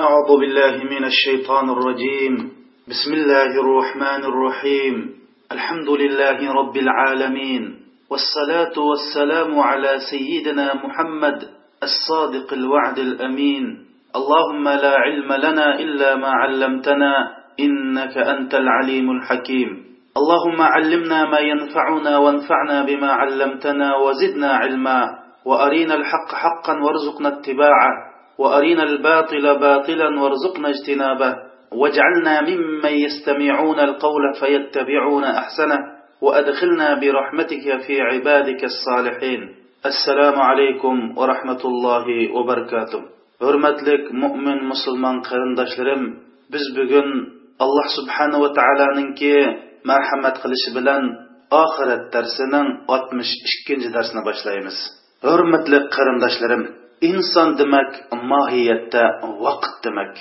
أعوذ بالله من الشيطان الرجيم. بسم الله الرحمن الرحيم. الحمد لله رب العالمين. والصلاة والسلام على سيدنا محمد الصادق الوعد الأمين. اللهم لا علم لنا إلا ما علمتنا إنك أنت العليم الحكيم. اللهم علمنا ما ينفعنا وانفعنا بما علمتنا وزدنا علما وأرينا الحق حقا وارزقنا اتباعه. وأرينا الباطل باطلا وارزقنا اجتنابه واجعلنا ممن يستمعون القول فيتبعون أحسنه وأدخلنا برحمتك في عبادك الصالحين السلام عليكم ورحمة الله وبركاته hurmatlik mo'min musulmon qarindoshlarim biz bugun alloh subhanahu va taoloninki marhamat qilishi bilan oxirat darsining oltmish ikkinchi darsini boshlaymiz hurmatli qarindoshlarim inson demak mohiyatda vaqt demak.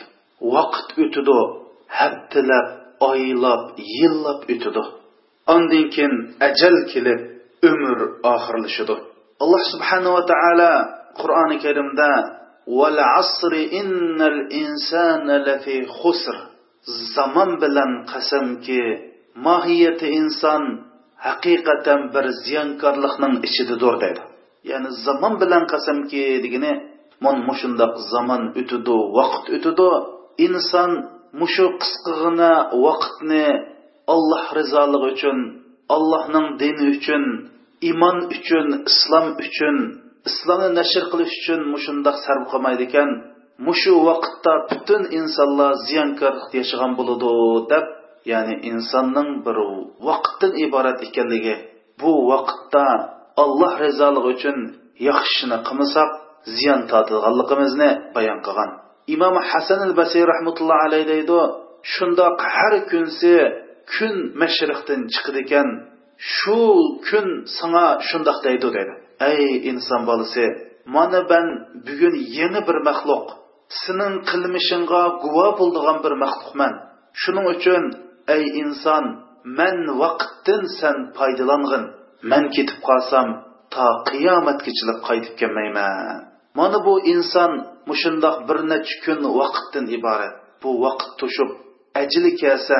Vaqt o'tidi haftalab oylab yillab o'tidi ondan keyin ajal kelib umr oxirlashidi alloh subhanava taolo qur'oni karimda val asri innal insana lafi xusr zamon bilan qasamki mohiyati inson haqiqatan bir ziyonkorlikning ichidadir deydi. Ya'ni zamon bilan qasamki degani mon mushundoq zamon o'tidi vaqt o'tidi. Inson mushu qisqagina vaqtni alloh rizoligi uchun allohning dini uchun iymon uchun islom uchun islomni nashr qilish uchun mushundoq sarf qilmaydi ekan mushu vaqtda butun insonlar ziyonkor yashagan bo'ladi deb ya'ni insonning bir vaqtdan iborat ekanligi bu vaqtda alloh rizoligi uchun yaxshini qilmasak ziyon tortganligimizni bayon qilgan. Imom hasan al basiy rahmatulloh alayhi deydi shundoq har kunsi kun mashriqdan chiqadi ekan shu kun sanga shundoq deydi dedi. Ey inson bolasi mana ben bugun yangi bir maxluq sening qilmishingga guvoh bo'ldigan bir maxluqman. Shuning uchun ey inson man vaqtdan san foydalangin man ketib qolsam to qiyomatgacha qaytib kelmayman. Mana bu inson mushundoq bir necha kun vaqtdan iborat. Bu vaqt tushib ajli kelsa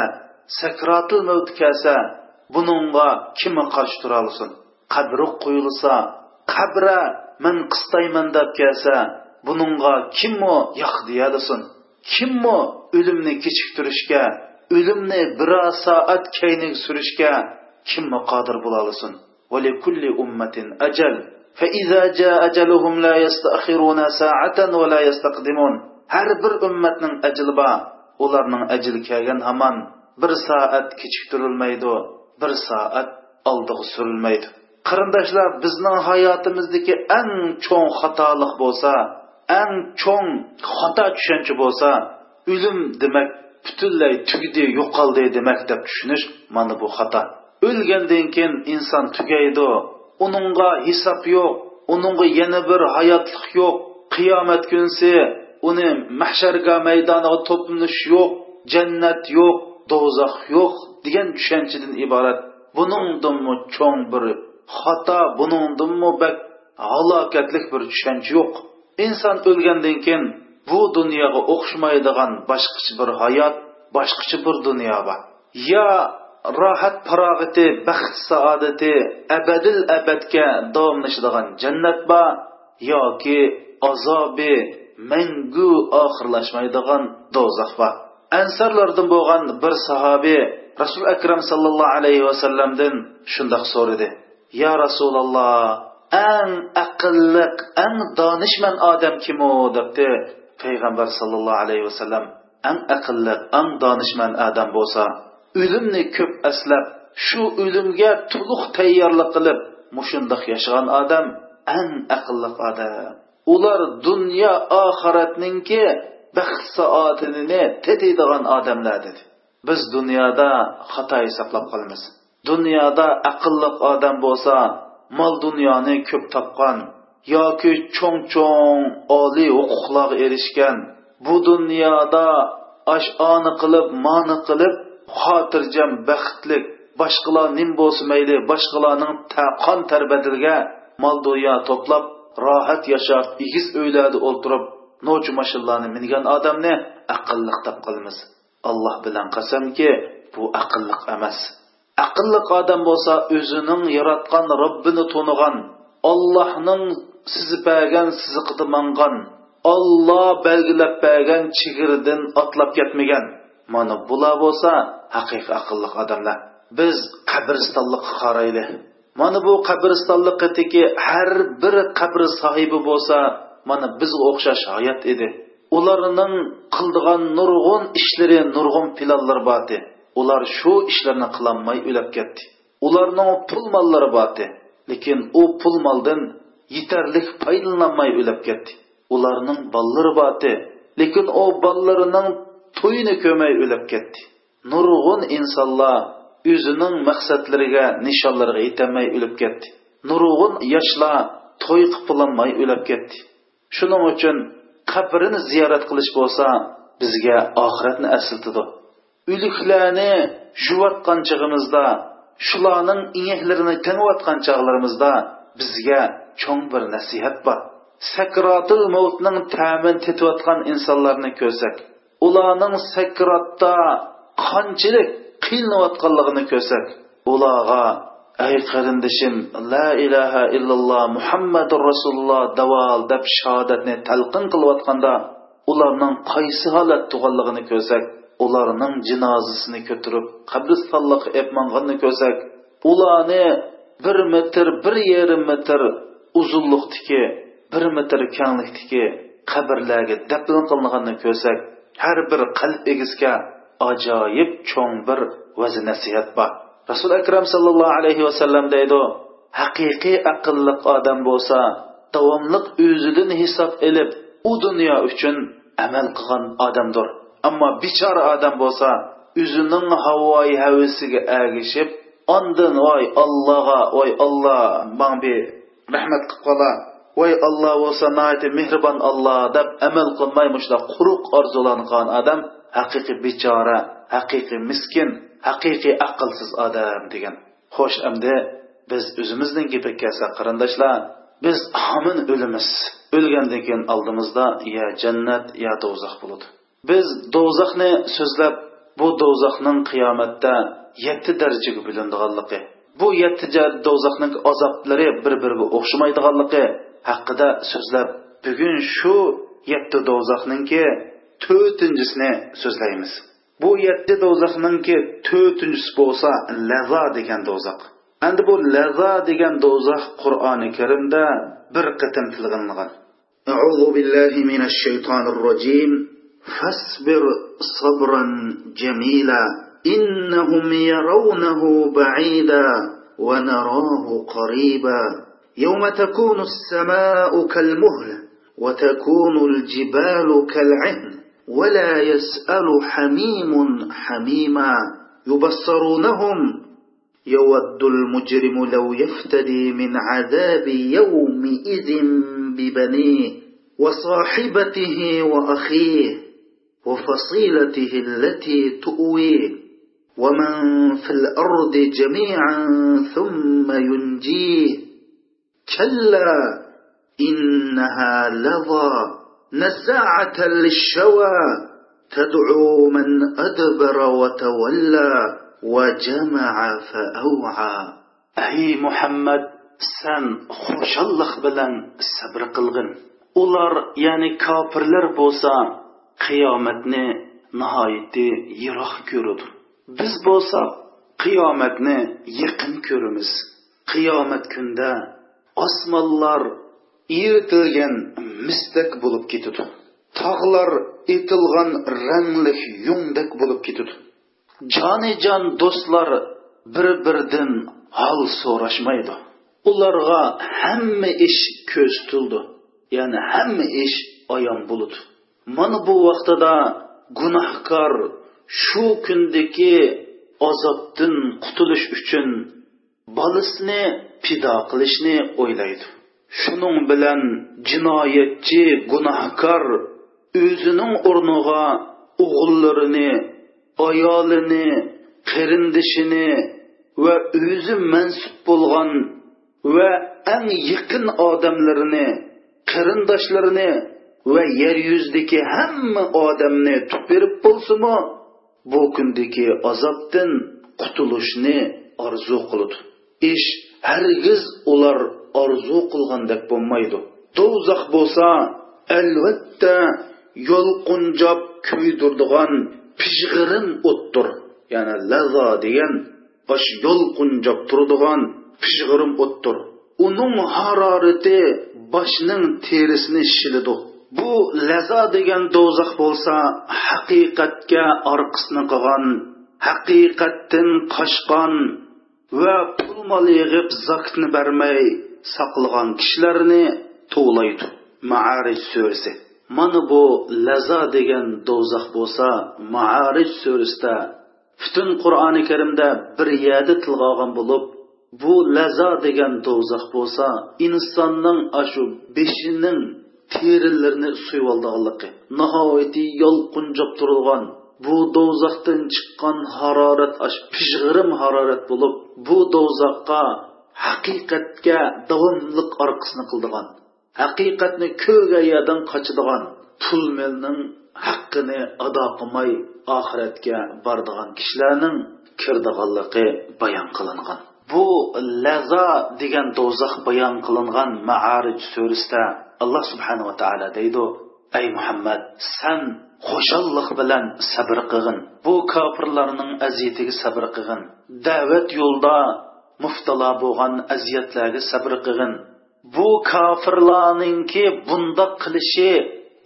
sakratul mavt kelsa buningga kim qarshi tura olsin? Qabri qo'yilsa qabra man qistayman deb kelsa buningga kimmo yoq deyalisin kimmo o'limni kechiktirishga o'limni bir soat keyniga surishga kimmo qodir bo'la olsin? ولكل أمة أجل فإذا جاء أجلهم لا يستأخرون ساعة ولا يستقدمون har bir ummatning ajli bor ularning ajli kelgan hamon bir soat kechiktirilmaydi bir soat oldiga surilmaydi qarindoshlar bizning hayotimizdagi eng cho'ng xatolik bo'lsa eng cho'ng xato tushuncha bo'lsa o'lim demak butunlay tugdi yo'qoldi demak deb tushunish mana bu xato O'lgandan keyin inson tugaydi. Uningga hisob yo'q uningga yana bir hayotlik yo'q. Qiyomat kunsi uni mahsharga maydoniga to'planish yo'q jannat yo'q do'zax yo'q degan tushunchadan iborat. Buningdimi cho'ng bir xato buningdimi bak halokatlik bir tushuncha yo'q. Inson o'lgandan keyin bu dunyoga o'xshamaydigan boshqacha bir hayot boshqacha bir dunyo bor yo rohat farog'ati baxt saodati abadil abadga davomlashadigan jannat bor yoki azobi mangu oxirlashmaydigan do'zax bor ansarlardan bo'lgan bir sahobiy rasul akram sallallohu alayhi vasallamdan shundoq so'radi ya rasululloh eng aqlliq eng donishmand odam kim u debdi payg'ambar sallallohu alayhi vasallam eng aqlliq eng donishmand odam bo'lsa o'limni ko'p aslab shu o'limga to'liq tayyorlik qilib mushundoq yashagan odam eng aqlli odam. Ular dunyo oxiratninki baxt saoatini tetiydigan odamlar dedi biz dunyoda xato hisoblab qolamiz. Dunyoda aqlli odam bo'lsa mol dunyoni ko'p topgan yoki cho'ng cho'ng oliy huquqlarga erishgan bu dunyoda ashoni qilib moni qilib xotirjam baxtlik boshqalar nim bo'lsa mayli boshqalarning qon tarbatiga mol dunyo to'plab rohat yashab egiz uylarda o'tirib novchi mashinlarni mingan odamni aqlliq deb qilamiz alloh bilan qasamki bu aqlliq emas. Aqlliq odam bo'lsa o'zining yaratgan robbini to'nigan ollohning sizib bergan siziqida mangan olloh belgilab bergan chigiridan otlab ketmagan. Mana bular bo'lsa haqiqiy aqlli odamlar. Biz qabristonlikqa qarayli. Mana bu qabristonliqdagi har bir qabr sohibi bo'lsa mana bizga o'xshash hayot edi. Ularning qildigan nurg'un ishlari nurg'un pilonlar bor ular shu ishlarni qilolmay o'lib ketdi. Ularning pul mollari bor lekin u pul moldan yetarlik foydalanolmay o'lib ketdi. Ularning bolalari bor lekin u bolalarining to'yini ko'may o'lib ketdi. Nurg'un insonlar o'zining maqsadlariga nishonlariga yetolmay o'lib ketdi. Nurg'un yoshlar to'y qilolmay o'lib ketdi. Shuning uchun qabrini ziyorat qilish bo'lsa bizga oxiratni eslatadi o'liklarni yuvayotgan chig'imizda shularning ingaklarini tangayotgan chog'larimizda bizga cho'ng bir nasihat bor. Sakrotil mavtning ta'min tetayotgan insonlarni ko'rsak ularning sakratda qanchalik qiynayotganligini ko'rsak ularga ey qarindishim la ilaha illalloh muhammadu rasululloh davol deb shahodatni talqin qilayotganda ularning qaysi holat tug'anligini ko'rsak ularning jinozasini ko'tarib qabristonliqqa epmanganini ko'rsak ularni bir metr bir yarim metr uzunlikdagi bir metr kenglikdagi qabrlarga dafn qilinganini ko'rsak har bir qalb egizga ajoyib cho'ng bir vazi nasihat bor. Rasul akram sallallohu alayhi vasallam deydi haqiqiy aqlli odam bo'lsa davomliq o'zidan hisob ilib u dunyo uchun amal qilgan odamdir. Ammo bechora odam bo'lsa o'zining havoyi havisiga agishib ondan voy allohga voy olloh manga rahmat qilib qola voy olloh bo'lsa mehribon olloh deb amal qilmay mushla quruq orzulangan odam haqiqiy bechora haqiqiy miskin haqiqiy aqlsiz odam degan. Xo'sh endi biz o'zimizning gapiga kelsak qarindoshlar biz amin o'limiz. O'lgandan keyin oldimizda ya jannat ya do'zax bo'ladi. Biz do'zaxni so'zlab bu do'zaxning qiyomatda yetti darajaga bo'linadiganligi bu yetti do'zaxning azoblari bir biriga o'xshamaydiganligi haqida so'zlab bugun shu yetti do'zaxninki to'rtinchisini so'zlaymiz bu yetti do'zaxninki to'rtinchisi bo'lsa laza degan do'zax endi bu laza degan do'zax qur'oni karimda bir qatim tilg'angan أعوذ بالله من الشيطان الرجيم فاصبر صبرا جميلا إنهم يرونه بعيدا ونراه قريبا يوم تكون السماء كالمهل وتكون الجبال كالعهن ولا يسأل حميم حميما يبصرونهم يود المجرم لو يفتدي من عذاب يومئذ ببنيه وصاحبته وأخيه وفصيلته التي تؤويه ومن في الأرض جميعا ثم ينجيه كلا إنها لظى نزاعة للشوى تدعو من أدبر وتولى وجمع فأوعى. أي محمد سن خوش الله بلن سبر قلغن. أولار يعني كافرلر لربوسا قيامتنا نهاية يرخ كرد biz bo'lsak qiyomatni yaqin ko'rimiz qiyomat kunda osmonlar eritilgan misdak bo'lib ketadi. Tog'lar etilgan rangli yungdek bo'lib ketadi. Jonijon do'stlar bir biridan hol so'rashmaydi. Ularga hamma ish ko'z tutildi ya'ni hamma ish ayon bo'ludi mana bu vaqtida gunohkor shu kundagi azobdan qutulish uchun bolasini pido qilishni o'ylaydi. Shuning bilan jinoyatchi gunohkor o'zining o'rniga o'g'illarini ayolini qarindishini va o'zi mansub bo'lgan va eng yaqin odamlarini qarindoshlarini va yer yuzidagi hamma odamni tutib berib bo'lsinmi bu kundagi azobdan qutulishni orzu qiladi. Ish hargiz ular orzu qilgandek bo'lmaydi. Do'zax bo'lsa albatta yo'lqunjob kuydirdigan pishg'irin o'tdir. Ya'ni laza degan bosh yo'lqunjob turadigan pishg'irin o'tdir. Uning harorati boshning terisini shilidi. Bu laza degan do'zax bo'lsa haqiqatga orqasini qilgan haqiqatdan qochgan va pul mol yig'ib zakni bermay saqlagan kishilarni to'laydi maarij surasi. Mana bu laza degan do'zax bo'lsa maarij surasida butun qur'oni karimda bir yerda tilga olgan bo'lib bu laza degan do'zax bo'lsa insonning ashu beshining terilarini suyib oldiganligi nihoyatda yolqunjab turilgan bu do'zaxdan chiqqan harorat pishg'irim harorat bo'lib bu do'zaxqa haqiqatga davomliq orqasini qildigan haqiqatni ko'gayadan qochadigan pul melning haqqini ado qilmay oxiratga bordigan kishilarning kirdiganligi bayon qilingan. Bu laza degan do'zax bayon qilingan maarij surasida alloh subhanava taolo deydi ey muhammad san xushalliq bilan sabr qilg'in. Bu kofirlarning aziyatiga sabr qilg'in. Da'vat yo'lda muftalo bo'lgan aziyatlarga sabr qilg'in. Bu kofirlarningki bundoq qilishi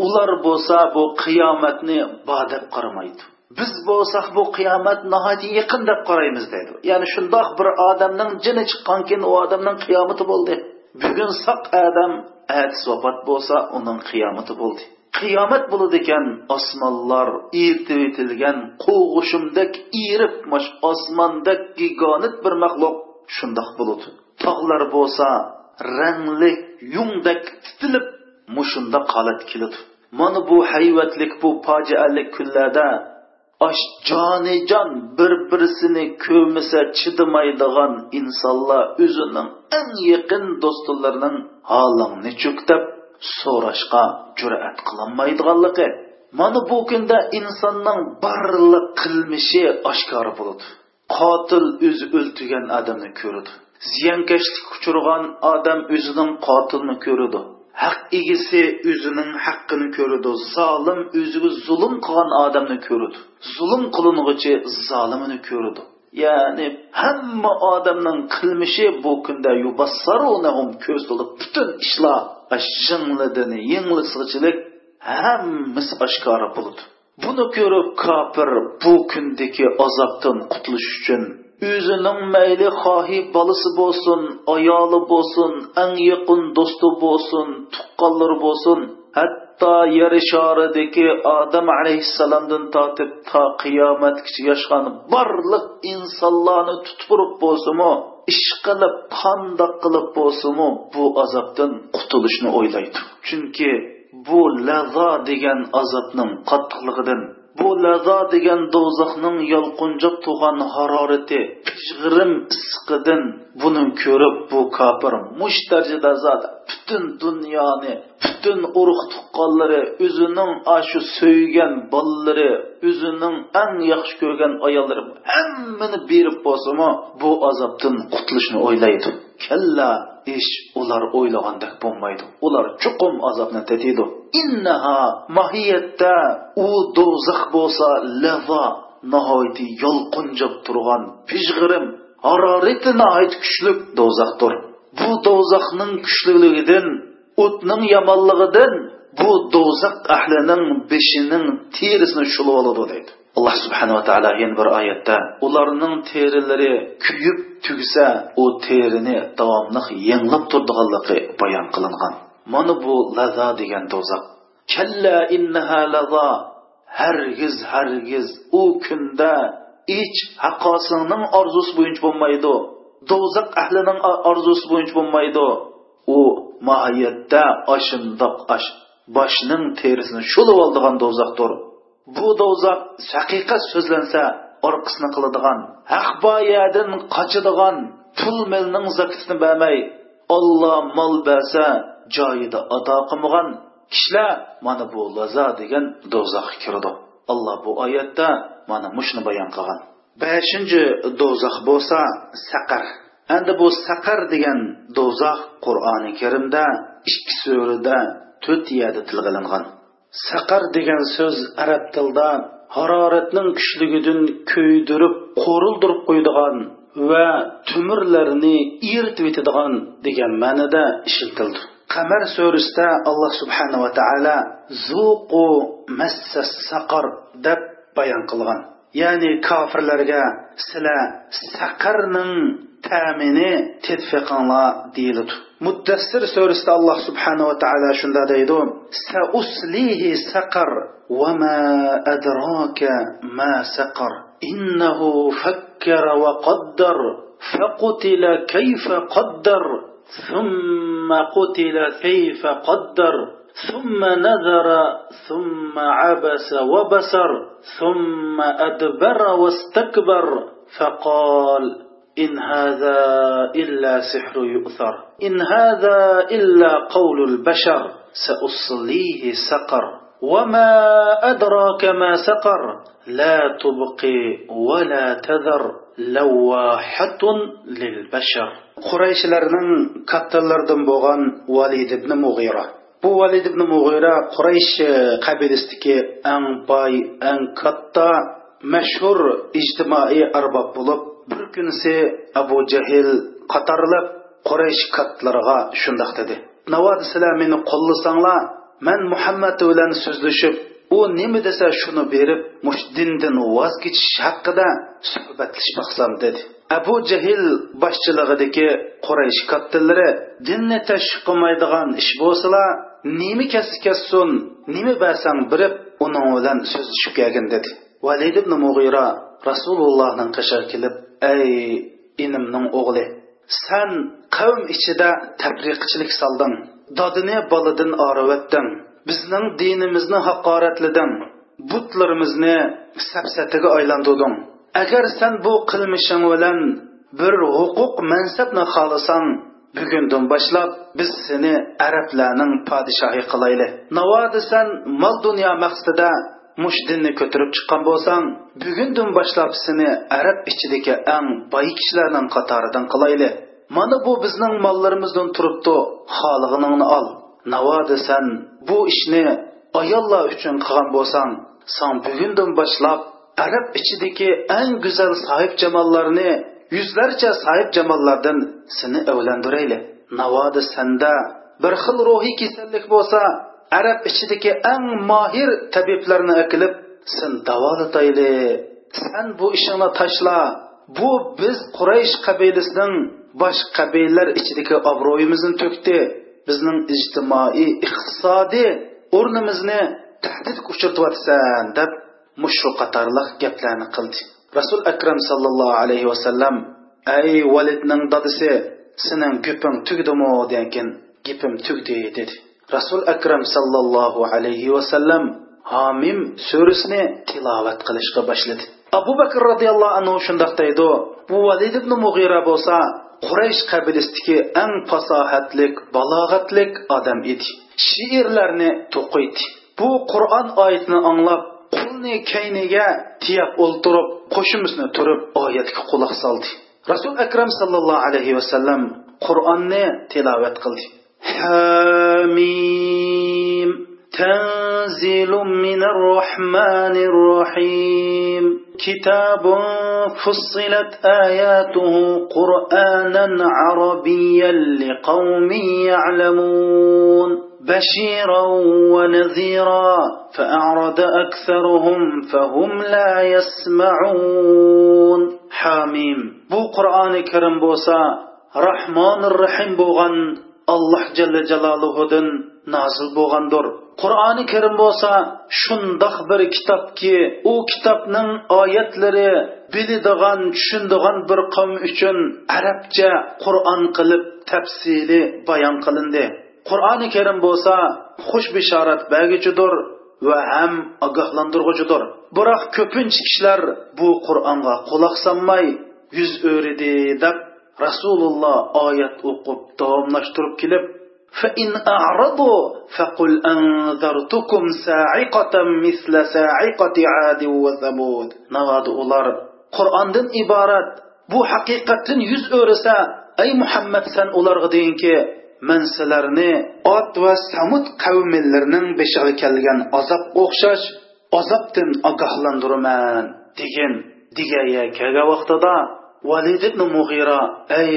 ular bo'lsa bu qiyomatni bodab qaramaydi. Biz bo'lsak bu qiyomat nihoyatda yaqin deb qaraymiz dedi. ya'ni shundoq bir odamning jini chiqqan keyin u odamning qiyomati bo'ldi. Bugun soq odam atis vafot bo'lsa uning qiyomati bo'ldi. Qiyomat bo'ladi ekan osmonlar ertib etilgan qo'g'ushimdek erib mash osmondek gigonit bir maxluq shundoq bo'ladi tog'lar bo'lsa rangli yungdek titilib mushunda qolat keladi mana bu hayvatlik bu fojialik kunlarda osh jonijon bir birisini ko'misa chidamaydigan insonlar o'zining eng yaqin do'stlarining holingni cho'ktab so'rashga jur'at qilolmaydiganligi mana bu kunda insonning barliq qilmishi oshkor bo'ladi. Qotil o'zi o'ltirgan odamni ko'radi. Ziyonkashlik uchirgan odam o'zining qotilini ko'radi. Haq egisi o'zining haqqini ko'radi. Zolim o'ziga zulm qilgan odamni ko'radi. Zulm qiling'ichi zolimini ko'radi. Ya'ni hamma odamning qilmishi bu kunda yubassarunahum ko'z to'lib butun ishlar ashingladini yenglisg'ichilik hammasi oshkora bo'ladi buni ko'rib kofir bu kundagi azobdan qutulish uchun o'zining mayli xohi bolasi bo'lsin ayoli bo'lsin eng yaqin do'sti bo'lsin tuqqanlari bo'lsin hatto yer shoridagi odam alayhissalomdan tortib to qiyomatgacha yashgan barliq insonlarni tutib bo'lsinmi ish qilib qandoq qilib bo'lsinu bu azobdan qutulishni o'ylaydi. Chunki bu lazo degan azobning qattiqligidan bu lazo degan do'zaxning yolqunjab tug'an harorati pishg'irim issiqidan buni ko'rib bu kofir mush darajada zot butun dunyoni butun urug' tuqqanlari o'zining ashu so'ygan bolalari o'zining eng yaxshi ko'rgan ayollari hammani berib bo'lsimi bu azobdan qutulishni o'ylaydi. Kalla ish ular o'ylagandek bo'lmaydi. Ular chuqum azobni tatiydi innaha mohiyatda u do'zax bo'lsa lava nihoyatda yolqinjib turgan pishg'irim harorati nihoyat kuchli do'zaxdir. Bu do'zaxning kuchliligidan o'tning yomonligidan bu do'zax ahlining beshining terisini shulib oladi deydi. Alloh subhanava taolo yana bir oyatda ularning terilari kuyib tugsa u terini davomli yanglab turdiganligi bayon qilingan. Mana bu laza degan do'zax. Kalla innaha laza. Hargiz hargiz u kunda ich haqqosingning orzusi bo'yicha bo'lmaydi. Do'zax ahlining orzusi bo'yicha bo'lmaydi. U mohiyatda oshindoq osh boshning terisini shulib oldigan do'zaxdir. Bu do'zax haqiqat so'zlansa orqasini qiladigan haq qochadigan pul milning zakatini bermay olloh mol bersa joyida ado qilmagan kishilar mana bu laza degan do'zaxga kirdi alloh bu oyatda mana mushni bayon qilgan. Beshinchi do'zax bo'lsa saqar. Endi bu saqar degan do'zax qur'oni karimda ikki surada to'rt saqar degan so'z arab tilida haroratning kuchligidan kuydirib qo'rildirib qo'ydigan va tumirlarni eritib etadigan degan ma'noda ishlatildi. Qamar surasida alloh subhanava taolo zuqu massa saqar deb bayon qilgan. Ya'ni kofirlarga sizlar saqarning ta'mini tetfiqinglar deyiladi muddassir surasida alloh subhanava taolo shunda deydi sauslihi saqar وما أدراك ما سقر إنه فكر وقدر فقتل كيف قدر ثم قتل كيف قدر ثم نذر ثم عبس وبسر ثم أدبر واستكبر فقال إن هذا إلا سحر يؤثر. إن هذا إلا قول البشر سأصليه سقر. وما أدراك ما سقر لا تبقي ولا تذر. لواحة للبشر. قريش لرنن كتلر دنبوغان واليد بن مغيرة. بو واليد بن مغيرة قريش قبل استكي أن باي أن كتا مشهور اجتماعي أرباب بلوك bir kunisi abu jahl qatorlab quraysh kattalariga shundoq dedi. Navodi sizlar meni qo'llasanglar man muhammad bilan so'zlashib u nima desa shuni berib mush dindan voz kechish haqida suhbatlashmoqsam dedi. Abu jahl boshchiligidagi quraysh kattalari dinni tashviq qilmaydigan ish bo'lsalar nima kassi kassun nima bersang birib uning bilan so'zlashib kelgin dedi. Valid ibn mug'ira rasulullohning qishir kelib ey inimning o'g'li san qavm ichida tafriqchilik solding dodini boladan oravatding bizning dinimizni haqoratliding butlarimizni sapsatiga aylantirding agar san bu qilmishing bilan bir huquq mansabni xohlasang bugundan boshlab biz seni arablarning podshohi qilayli navodi san mol dunyo maqsadida mush dinni ko'tarib chiqqan bo'lsang bugundan boshlab seni arab ichidagi eng boy kishilarning qatoridan qilayli mana bu bizning mollarimizdan turibdi xolig'iningni ol. Navoda san bu ishni ayollar uchun qilgan bo'lsang san bugundan boshlab arab ichidagi eng go'zal sohib jamollarni yuzlarcha sohib jamollardan seni avlandirayli navoda sanda bir xil ruhiy kasallik bo'lsa arab ichidagi eng mohir tabiblarni akilib sen davolatayli san bu ishingni tashla. Bu biz quraysh qabilasining bosh qabilalar ichidagi obro'yimizni to'kdi. Bizning ijtimoiy iqtisodiy o'rnimizni tahdidga uchirtyapsan deb mushu qatorliq gaplarni qildi. Rasul akram sallallohu alayhi vasallam ey validning dadisi sening guping tugdimi? degan gapim tugdi dedi. Rasul akram sallallohu alayhi vasallam homim surasini tilovat qilishga boshladi. Abu bakr roziyallohu anhu shundoq deydi. Bu valid ibn mug'ira bo'lsa quraysh qabilasidagi eng fasohatlik balog'atlik odam edi. She'rlarni to'qiydi. Bu qur'on oyatini anglab qulni kayniga tiyab o'ltirib qo'shimizni turib oyatga quloq soldi. Rasul akram sallallohu alayhi vasallam qur'onni tilovat qildi. Hamim تنزيل من الرحمن الرحيم. كتاب فصلت آياته قرآنا عربيا لقوم يعلمون. بشيرا ونذيرا فأعرض أكثرهم فهم لا يسمعون. حاميم بو قرآن كرم بوسا رحمن الرحيم بوغن. alloh jalla jalolihudan nozil bo'lgandir. Qur'oni karim bo'lsa shundoq bir kitobki u kitobning oyatlari biladigan tushunadigan bir qavm uchun arabcha qur'on qilib tafsili bayon qilindi. Qur'oni karim bo'lsa xush bishorat bagichidir va ham ogohlantirg'uchidir biroq ko'pincha kishilar bu qur'onga quloq solmay yuz o'ridi deb rasululloh oyat o'qib davomlashtirib kelib فإن أعرضوا فقل أنذرتكم ساعقة مثل ساعقة عاد وثمود نواد أولار قرآن دن إبارات bu haqiqatdan yuz o'risa ey muhammad san ularga deyinki man sizlarni ot va samud qavmillarining beshig'iga kelgan azob o'xshash azobdan ogohlantiraman degan digaya kelgan vaqtida valid ibn mug'ira ey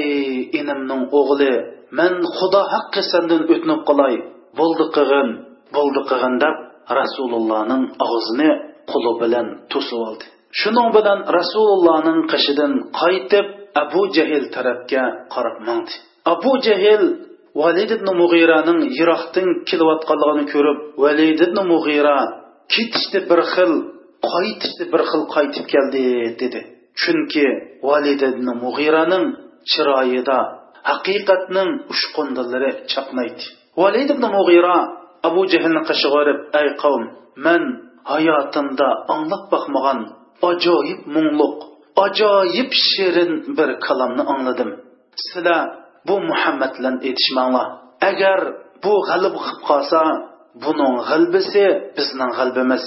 inimning o'g'li man xudo haqqi sandan o'tinib qolay. Bo'ldi qig'in bo'ldi qig'in deb rasulullohning og'zini qo'li bilan to'sib oldi. Shuning bilan rasulullohning qishidan qaytib abu jahl tarafga qarab mandi abu jahl valid ibn mug'iraning yiroqdan kelayotganligini ko'rib valid ibn mug'ira ketishdi bir xil qaytishdi bir xil qaytib keldi dedi. Chunki valid ibn mug'iraning chiroyida haqiqatning uchqundilari chaqnaydi valid ibn mug'ira abu jahlni qishig'irib ay qavm man hayotimda anglab boqmagan ajoyib mungluq ajoyib shirin bir kalomni angladim sizlar bu muhammad bilan aytishmanglar. Agar bu g'alib qilib qolsa buning g'albisi bizning g'albimiz.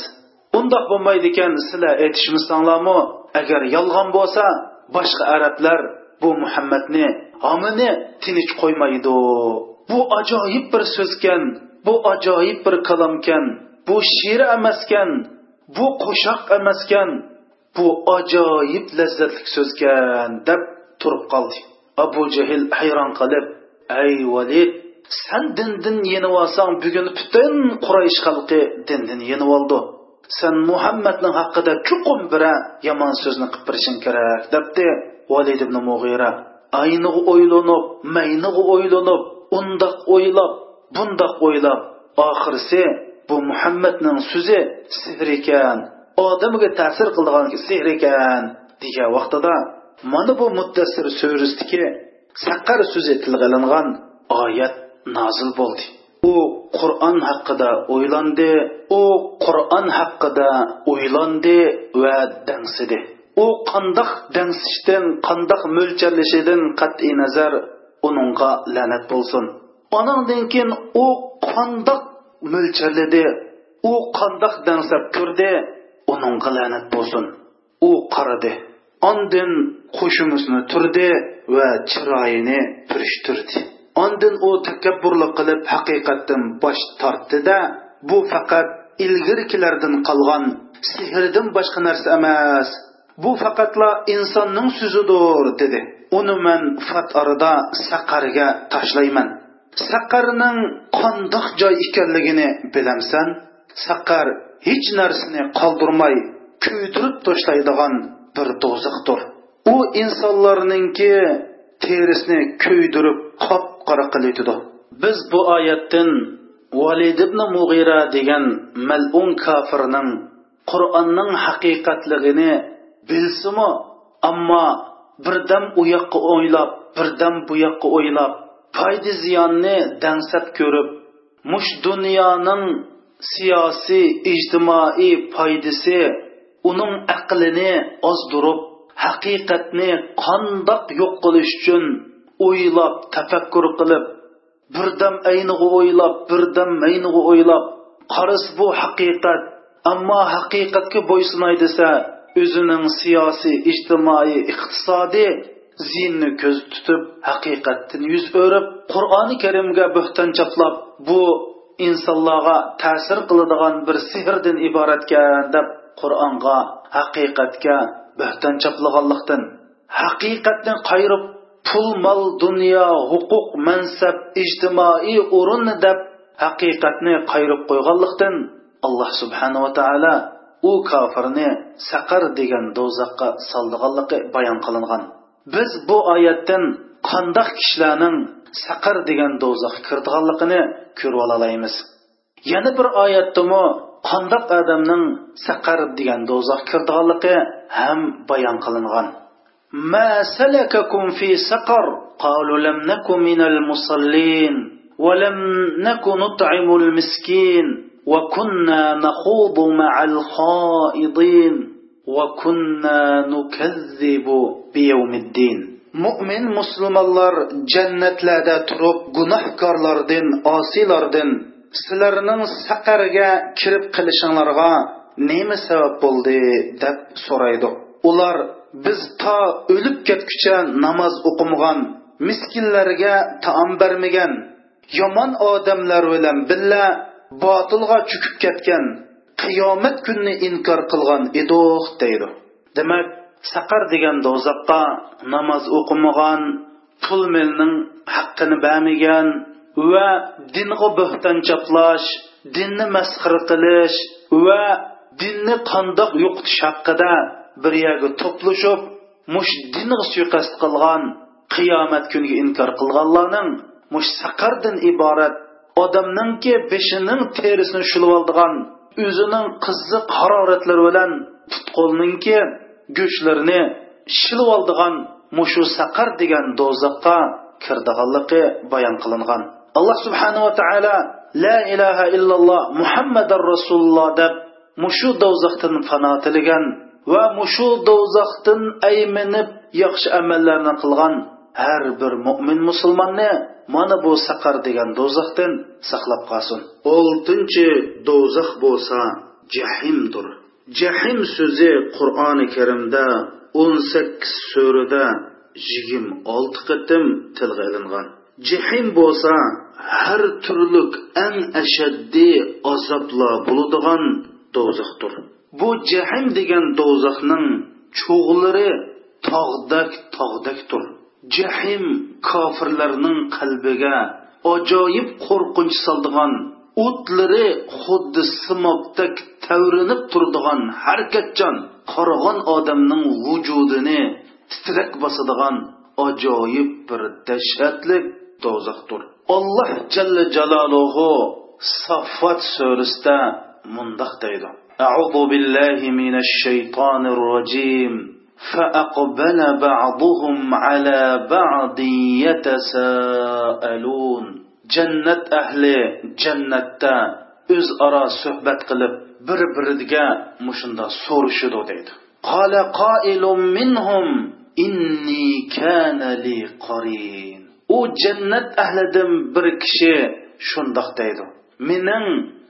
Undoq bo'lmaydi ekan sizlar aytishmasanglarmi agar yolg'on bo'lsa boshqa arablar bu muhammadni homini tinch qo'ymaydi. Bu ajoyib bir so'zkan bu ajoyib bir kalomkan bu she'r emaskan bu qo'shoq emaskan bu ajoyib lazzatli so'zkan deb turib qoldi abu jahl hayron qilib ey valid san din yenib olsang bugun butun quraysh xalqi dindan yenib oldi sen muhammadning haqida chuqum bira yomon so'zni qilib birishing kerak debdi valid ibn mug'ira ayniga o'ylanib mayniga o'ylanib undoq o'ylab bundoq o'ylab. Oxirisi bu muhammadning so'zi sehr ekan odamga ta'sir qiladigan sehr ekan degan vaqtida mana bu muddassir surasidagi saqar so'zi tilga ilingan oyat nozil bo'ldi. U qur'on haqida o'ylandi u qur'on haqida o'ylandi va dangsidi. U qandoq dangsishdan qandoq mo'ljallashidan qat'iy nazar uningga la'nat bo'lsin. Onandan keyin u qandoq mo'ljalladi u qandoq dangsab turdi uningga la'nat bo'lsin. U qaradi. Ondin qo'shimizni turdi va chiroyini purishtirdi. Ondin u takabburlik qilib haqiqatdan bosh tortdida bu faqat ilgirkilardan qolgan sehrdan boshqa narsa emas. Bu faqatla insonning so'zidir dedi. Uni man fat orada saqarga tashlayman. Saqarning qandoq joy ekanligini bilamsan. Saqar hech narsani qoldirmay kuydirib tashlaydigan bir do'zaxdir. U insonlarninki terisini kuydirib qop qora qilitdi. Biz bu oyatdan valid ibn mug'ira degan mal'un kofirning qur'onning haqiqatligini bilsimi ammo birdam u yoqqa o'ylab birdam bu yoqqa o'ylab foyda ziyonni dangsab ko'rib mush dunyoning siyosiy ijtimoiy foydasi uning aqlini ozdirib haqiqatni qandoq yo'q qilish uchun o'ylab tafakkur qilib birdam aynig'i o'ylab birdam maynig'i o'ylab qaris bu haqiqat ammo haqiqatga bo'ysunay desa o'zining siyosiy ijtimoiy iqtisodiy zinni ko'z tutib haqiqatdan yuz o'rib qur'oni karimga bo'xton chaplab bu insonlarga ta'sir qiladigan bir sehrdan iboratkan deb qur'onga haqiqatga bo'xton chaplaganlikdan haqiqatni qayrib pul mol dunyo huquq mansab ijtimoiy o'rin deb haqiqatni qayrib qo'yganlikdan alloh subhanava taolo u kofirni saqar degan do'zaxqa soldiganligi bayon qilingan. Biz bu oyatdan qandoq kishilarning saqar degan do'zaxga kirdiganligini ko'rib olalaymiz. Yana bir oyatdami qandoq odamning saqar degan do'zaxga kirdiganligi ham bayon qilingan. ما سلككم في سقر قالوا لم نك من المصلين ولم نك نطعم المسكين وكنا نخوض مع الخائضين وكنا نكذب بيوم الدين مؤمن مسلم الله جنت لا تروب جناح كارلاردن آسيلاردن سلرنن سقرجا كرب قلشانلارغا نيم سبب بولدي دب سرايدو. Biz to o'lib ketguncha namoz o'qimagan miskinlarga taom bermagan yomon odamlar bilan billa botilga cho'kib ketgan qiyomat kunni inkor qilgan edik deydi. Demak saqar degan do'zaxqa namoz o'qimagan pul milning haqqini bermagan va dinga bo'xton chaplash dinni masxir qilish va dinni qandoq yo'qotish haqida bir yerga to'plashib mush dinga suiqasd qilgan qiyomat kuniga inkor qilganlarning mush saqardan iborat odamningki beshining terisini shulib oldigan o'zining qiziq haroratlari bilan tutqolninki go'shtlarini shilib oldigan mushu saqar degan do'zaxqa kirdiganligi bayon qilingan. Alloh subhanava taolo la ilaha illalloh muhammadar rasululloh deb mushu do'zaxdan fano tilagan va mushu do'zaxdan ayminib yaxshi amallarni qilgan har bir mo'min musulmonni mana bu saqar degan do'zaxdan saqlab qolsin. Oltinchi do'zax bo'lsa jahimdir. Jahim so'zi qur'oni karimda o'n sakkiz surada yigirma olti qatim tilga ilingan. Jahim bo'lsa har turlik an ashaddiy azoblar bo'ladigan do'zaxdir. Bu jahim degan do'zaxning cho'g'lari tog'dak tog'dakdir. Jahim kofirlarning qalbiga ajoyib qo'rqinch soldigan o'tlari xuddi simobdak tavrinib turadigan harakatchan qaragan odamning vujudini titrak bosadigan ajoyib bir dahshatli do'zaxdir. Alloh jalla jaloluhu saffat surasida mundoq deydi. أعوذ بالله من الشيطان الرجيم فأقبل بعضهم على بعض يتساءلون جنة أهل جنة o'z aro suhbat qilib bir biriga mushunda so'rishidi deydi قال قائل منهم إني كان لي قرين u jannat ahlidan bir kishi shundoq deydi mening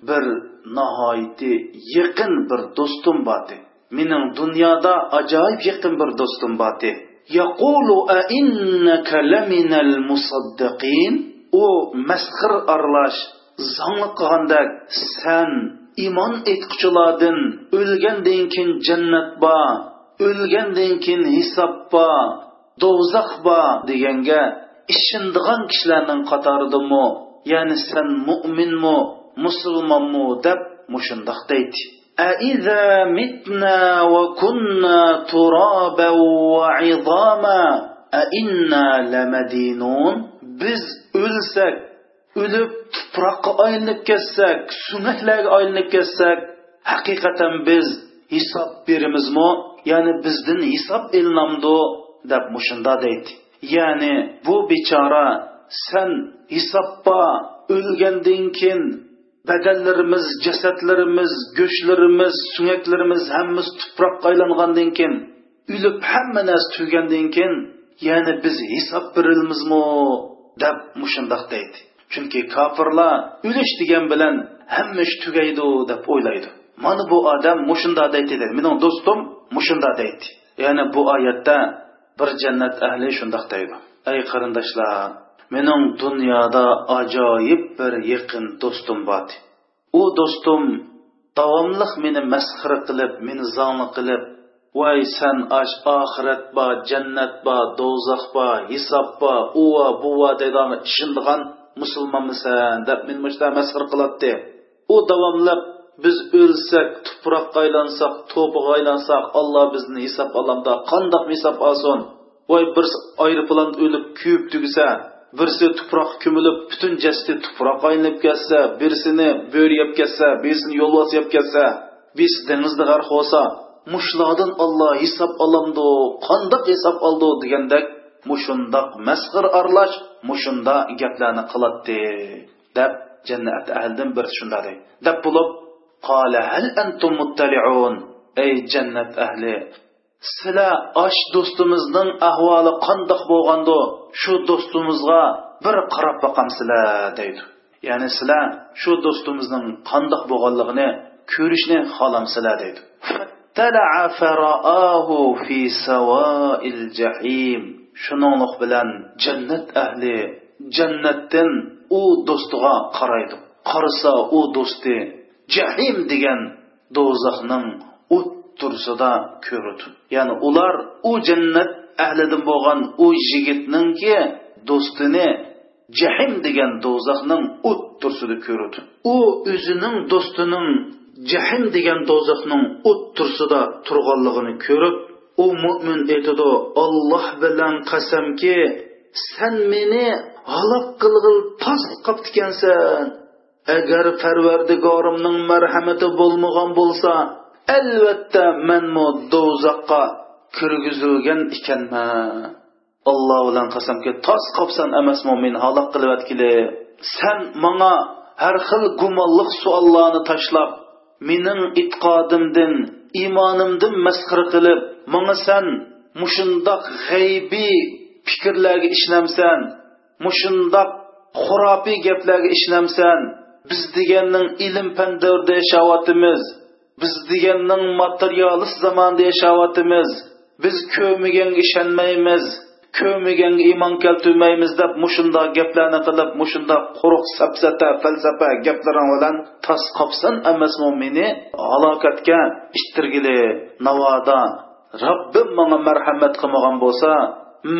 bir nihoyatda yaqin bir do'stim bordi mening dunyoda ajoyib yaqin bir do'stim bordi yaqulu a innaka laminal musaddiqin? U masxir aralash zongli qilgandek san iymon etquchilardan o'lgandan keyin jannat bor o'lgandan keyin hisob bor do'zax bor deganga ishindigan kishilarning qatoridimi ya'ni san mo'minmi musulmonmi deb mushundoq deydi أإذا متنا وكنا ترابا وعظاما أإنا لمدينون biz o'lsak o'lib tuproqqa aylanib ketsak sumaklarga aylanib ketsak haqiqatan biz hisob berimizmi ya'ni bizdan hisob ilinamdi deb mushunda deydi ya'ni bu bechora san hisobba o'lgandan keyin badallarimiz jasadlarimiz go'shtlarimiz suyaklarimiz hammasi tuproqqa aylangandan keyin o'lib hamma narsa tugagandan keyin ya'ni biz hisob berilmizmi? deb mushundoq deydi. Chunki kofirlar o'lish degan bilan hamma ish tugaydi deb o'ylaydi. Mana bu odam mushunda deydi dedi. Mening do'stim mushunda deydi. Ya'ni bu oyatda bir jannat ahli shundoq deydi. Ey qarindoshlar mening dunyoda ajoyib bir yaqin do'stim bor. U do'stim davomliq meni masxara qilib meni zongli qilib voy san ash oxirat bor jannat bor do'zax bor hisob bor uva buva deydigan ishondigan musulmonmisan deb meni mushta masxir qiladi u davomlab biz o'lsak tuproqqa aylansak to'piga aylansak olloh bizni hisob olamda qandoq hisob olsin. Voy bir ayroplan o'lib kuyib tugisa birisi tuproq ko'milib butun jasadi tuproqqa aylanib ketsa birisini bo'ri yeb ketsa birisini yo'lbos yeb ketsa birisi dengizda g'arq bo'lsa mushlardan olloh hisob olamdi qandoq hisob oldi degandek mushundoq masxir aralash mushunda gaplarni qiladi deb jannat ahlidan bir shunday deb bo'lib qala hal antum muttaliun? Ey jannat ahli sizlar osh do'stimizning ahvoli qandoq bo'lgandi shu do'stimizga bir qarab boqamsizlar deydi. Ya'ni sizlar shu do'stimizning qandoq bo'lganligini ko'rishni xohlamsizlar deydi. Shuninglik bilan jannat ahli jannatdan u do'stiga qaraydi. Qarasa u do'sti jahim degan do'zaxning o't tursida ko'rdi ya'ni ular u jannat ahlidan bo'lgan u yigitninki do'stini jahim degan do'zaxning o't tursida ko'rdi u o'zining do'stining jahim degan do'zaxning o't tursida turganligini ko'rib u mo'min aytadi olloh bilan qasamki san meni halok qilg'il qilib qoptikansan agar parvardigorimning marhamati bo'lmagan bo'lsa albatta manmu do'zaxqa kirgizilgan ekanman. Alloh bilan qasamki tos qopsan emasmi meni halok qilayotgili san manga har xil gumonliq suollarni tashlab mening e'tiqodimdan iymonimdan masxara qilib manga san mushundoq g'aybiy fikrlarga ishlamsan mushundoq xurofiy gaplarga ishlamsan. Biz deganning ilm pandirda yashayotimiz biz deganning materialist zamonda yashayotimiz. Biz ko'miganga ishonmaymiz ko'miganga iymon keltirmaymiz deb mushunda gaplarni qilib mushunda quruq sapsata falsafa gaplaring bilan tas qopsin emasmi meni halokatga ishtirgili navoda. Robbim manga marhamat qilmagan bo'lsa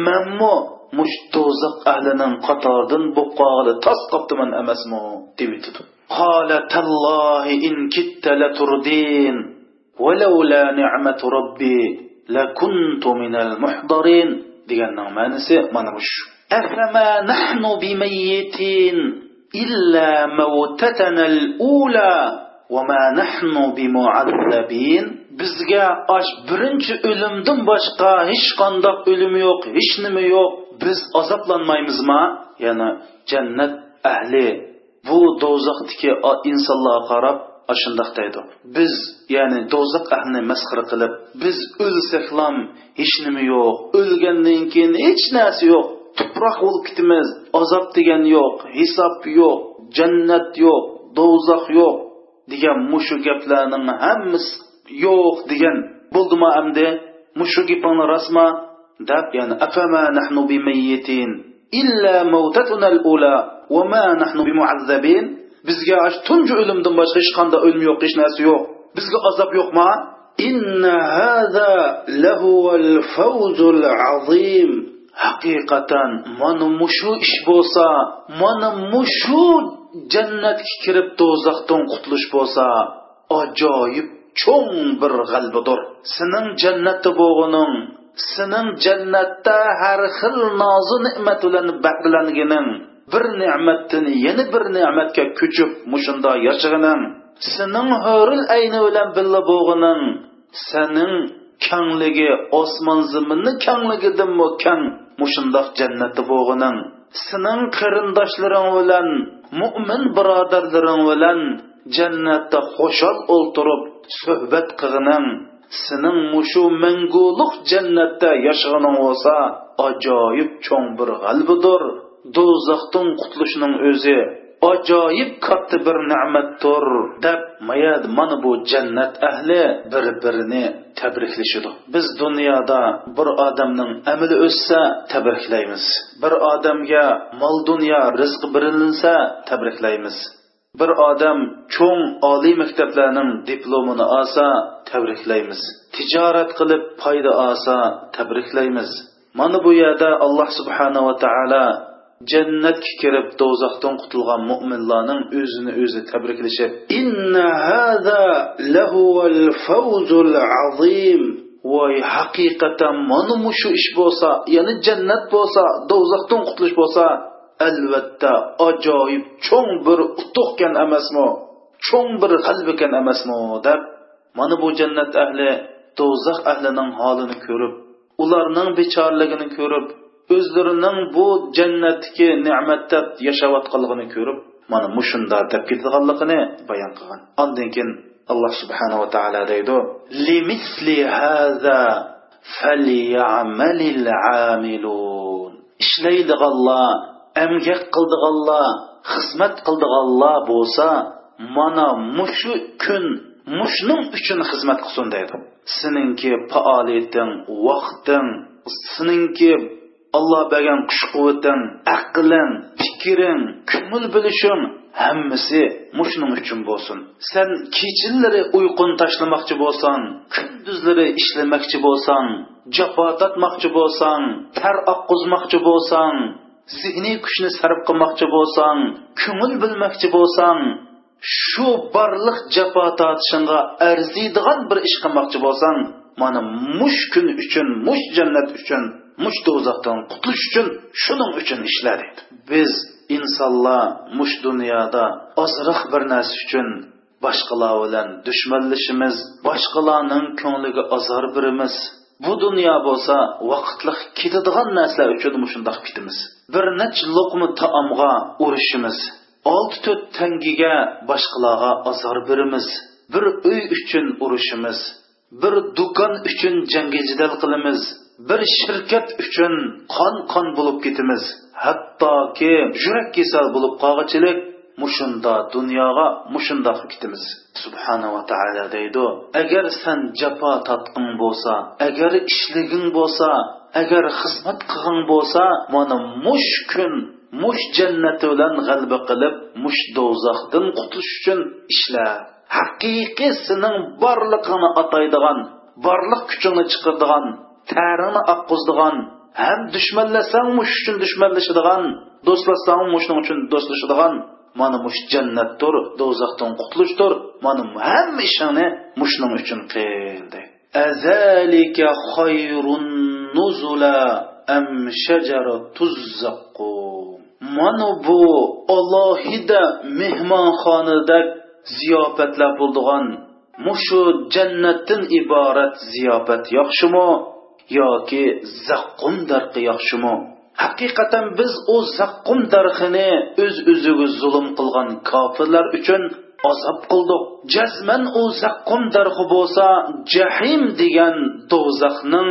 manmu mush do'zax ahlining qatoridan bo'lib qolg'ili tas qoptiman emasmi deb قال تالله إن كدت لتردين ولولا نعمة ربي لكنت من المحضرين deganning ma'nisi mana bu shu afama nahnu bimayyitin illa mawtatana al-ula وما نحن بمعذبين bizga osh birinchi o'limdan boshqa hech qandoq o'lim yo'q hech nima yo'q biz azoblanmaymizmi ya'ni jannat ahli bu do'zaxdagi insonlarga qarab shundoq deydi. Biz ya'ni do'zax ahlini masxara qilib biz o'lsaklam hech nima yo'q. O'lgandan keyin hech narsa yo'q. Tuproq bo'lib ketamiz. Azob degan yo'q hisob yo'q jannat yo'q do'zax yo'q degan mushu gaplarning hammasi yo'q degan. Bo'ldimi amdi? Mushu gapingni rostmi? Deb ya'ni afama nahnu bimayyitin illa mawtatuna al-ula. Va ma nahnu bimu'azzabin bizga tunji o'limdan boshqa hech qanday o'lim yo'q hech narsa yo'q. Bizga azob yo'qmi inna hada lahuval fawzul azim. Haqiqatan mana mushu ish bo'lsa mana mushu jannatga kirib do'zaxdan qutulish bo'lsa ajoyib cho'ng bir g'albidir sening jannatda bo'lg'ining sening jannatda har xil nozu ne'mat bilan bahrilanganing bir ne'matdan yana bir ne'matga ko'chib mushunda yashag'ining sening huril ayni bilan billa bo'g'ining sening kangligi osmon zaminni kangligidanmi kang mushundoq jannati bo'lg'ining sening qarindoshlaring bilan mo'min birodarlaring bilan jannatda xo'shol o'ltirib suhbat qilg'ining sening mushu manguliq jannatda yashag'ining bo'lsa ajoyib cho'ng bir g'albidir. Do'zaxdan qutulishning o'zi ajoyib katta bir ne'matdir deb mayad mana bu jannat ahli bir birini tabriklashadi. Biz dunyoda bir odamning amali o'ssa tabriklaymiz. Bir odamga mol dunyo rizq berilinsa tabriklaymiz. Bir odam cho'ng oliy maktablarning diplomini olsa tabriklaymiz. Tijorat qilib foyda olsa tabriklaymiz. Mana bu yerda alloh subhanava taolo jannatga kirib do'zaxdan qutulgan mo'minlarning o'zini o'zi tabriklashib inna hada lahuval fawzul azim. Voy haqiqatan mana shu ish bo'lsa ya'ni jannat bo'lsa do'zaxdan qutulish bo'lsa albatta ajoyib cho'ng bir utuqkan emasmi cho'ng bir g'albikan emasmi deb mana bu jannat ahli do'zax ahlining holini ko'rib ularning bechorligini ko'rib o'zlarining bu jannatdagi ne'matda yashayotganligini ko'rib mana mushunda deb ketganligini bayon qilgan. Ondan keyin alloh subhanava taolo deydi limisli haza falyamalil amilun. Ishlaydiganlar amgak qildiganlar xizmat qildiganlar bo'lsa mana mushu kun mushning uchun xizmat qilsin deydi. Seninki faoliyating vaqting seninki alloh bergan kuch quvvating aqling fikring ko'ngil bilishing hammasi mushning uchun bo'lsin. Sen kechalari uyquni tashlamoqchi bo'lsang kunduzlari ishlamoqchi bo'lsang jafo tortmoqchi bo'lsang tar oqqizmoqchi bo'lsang zihniy kuchni sarf qilmoqchi bo'lsang ko'ngil bilmoqchi bo'lsang shu barliq jafo tortishingga arziydigan bir ish qilmoqchi bo'lsang mana mush kun uchun mush jannat uchun mush do'zaxdan qutulish uchun shuning uchun ishla deydi biz insonlar mush dunyoda ozroq bir narsa uchun boshqalar bilan dushmanlashimiz boshqalarning ko'ngliga azor birimiz bu dunyo bo'lsa vaqtliq ketadigan narsalar uchun shundoq bitimiz bir necha luqma taomga urishimiz olti to'rt tangiga boshqalarga azor birimiz bir uy uchun urushimiz bir do'kon uchun jangi jidal qilamiz. Bir shirkat uchun qon qon bo'lib ketimiz hattoki yurak kasal bo'lib qolg'ichilik mushunda dunyoga mushunda ketimiz subhanava taolo deydi agar san jafo tatqin bo'lsa agar ishliging bo'lsa agar xizmat qilgin bo'lsa mana mush kun mush jannati bilan g'alba qilib mush do'zaxdan qutulish uchun ishla. Haqiqiy sening borliqini ataydigan borliq kuchingni chiqardigan tarini oqqizdigan ham dushmanlasang mush uchun dushmanlashadigan do'stlasang mushning uchun do'stlashadigan. Mana mush jannatdir do'zaxdan qutulishdir mana hamma ishingni mushning uchun qildi. Azalika khayrun nuzula am shajaratuz zaqqum mana bu alohida mehmonxonada ziyofatlar bo'ldigan mushu jannatdan iborat ziyofat yaxshimi? Yoki zaqqum darqi yaxshimi haqiqatan biz u zaqqum darxini o'z öz o'ziga zulm qilgan kofirlar uchun azob qildik. Jazman u zaqqum darxi bo'lsa jahim degan do'zaxning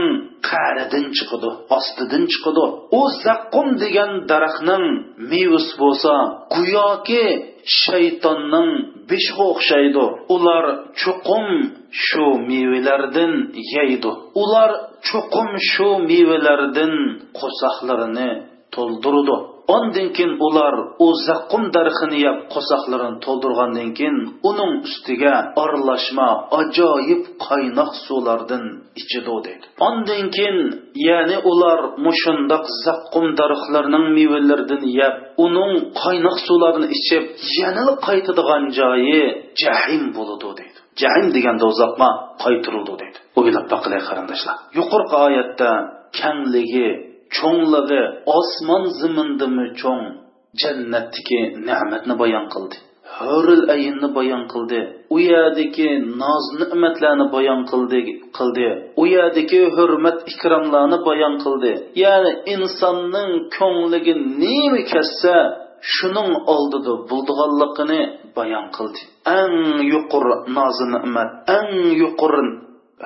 qa'ridan chiqadi ostidan chiqadi. U zaqqum degan daraxtning mevus bo'lsa go'yoki shaytonning beshiga o'xshaydi. Ular chuqum shu mevalardan yeydi. Ular chuqum shu mevalardan qo'saqlarini to'ldirdi. Ondan keyin ular u zaqqum darxini yeb qo'saqlarini to'ldirgandan keyin uning ustiga aralashma ajoyib qaynoq suvlardan ichidi dedi. Ondan keyin ya'ni ular mushundoq zaqqum darxlarining mevalaridan yeb uning qaynoq suvlarini ichib yana qaytadigan joyi jahim bo'ladi dedi. Jahim degan do'zaxga qaytirildi deydi o'ylab boqilay qarindoshlar yuqorqi oyatda kangligi cho'ngligi osmon zimindimi cho'ng jannatdagi ne'matni bayon qildi. Huril ayinni bayon qildi. U yerdagi noz ne'matlarni bayon qildi qildi. U yerdagi hurmat ikromlarni bayon qildi. Ya'ni insonning ko'ngliga nima kassa shuning oldida bo'ldiganligini bayon qildi. Eng yuqori nozi ne'mat eng yuqori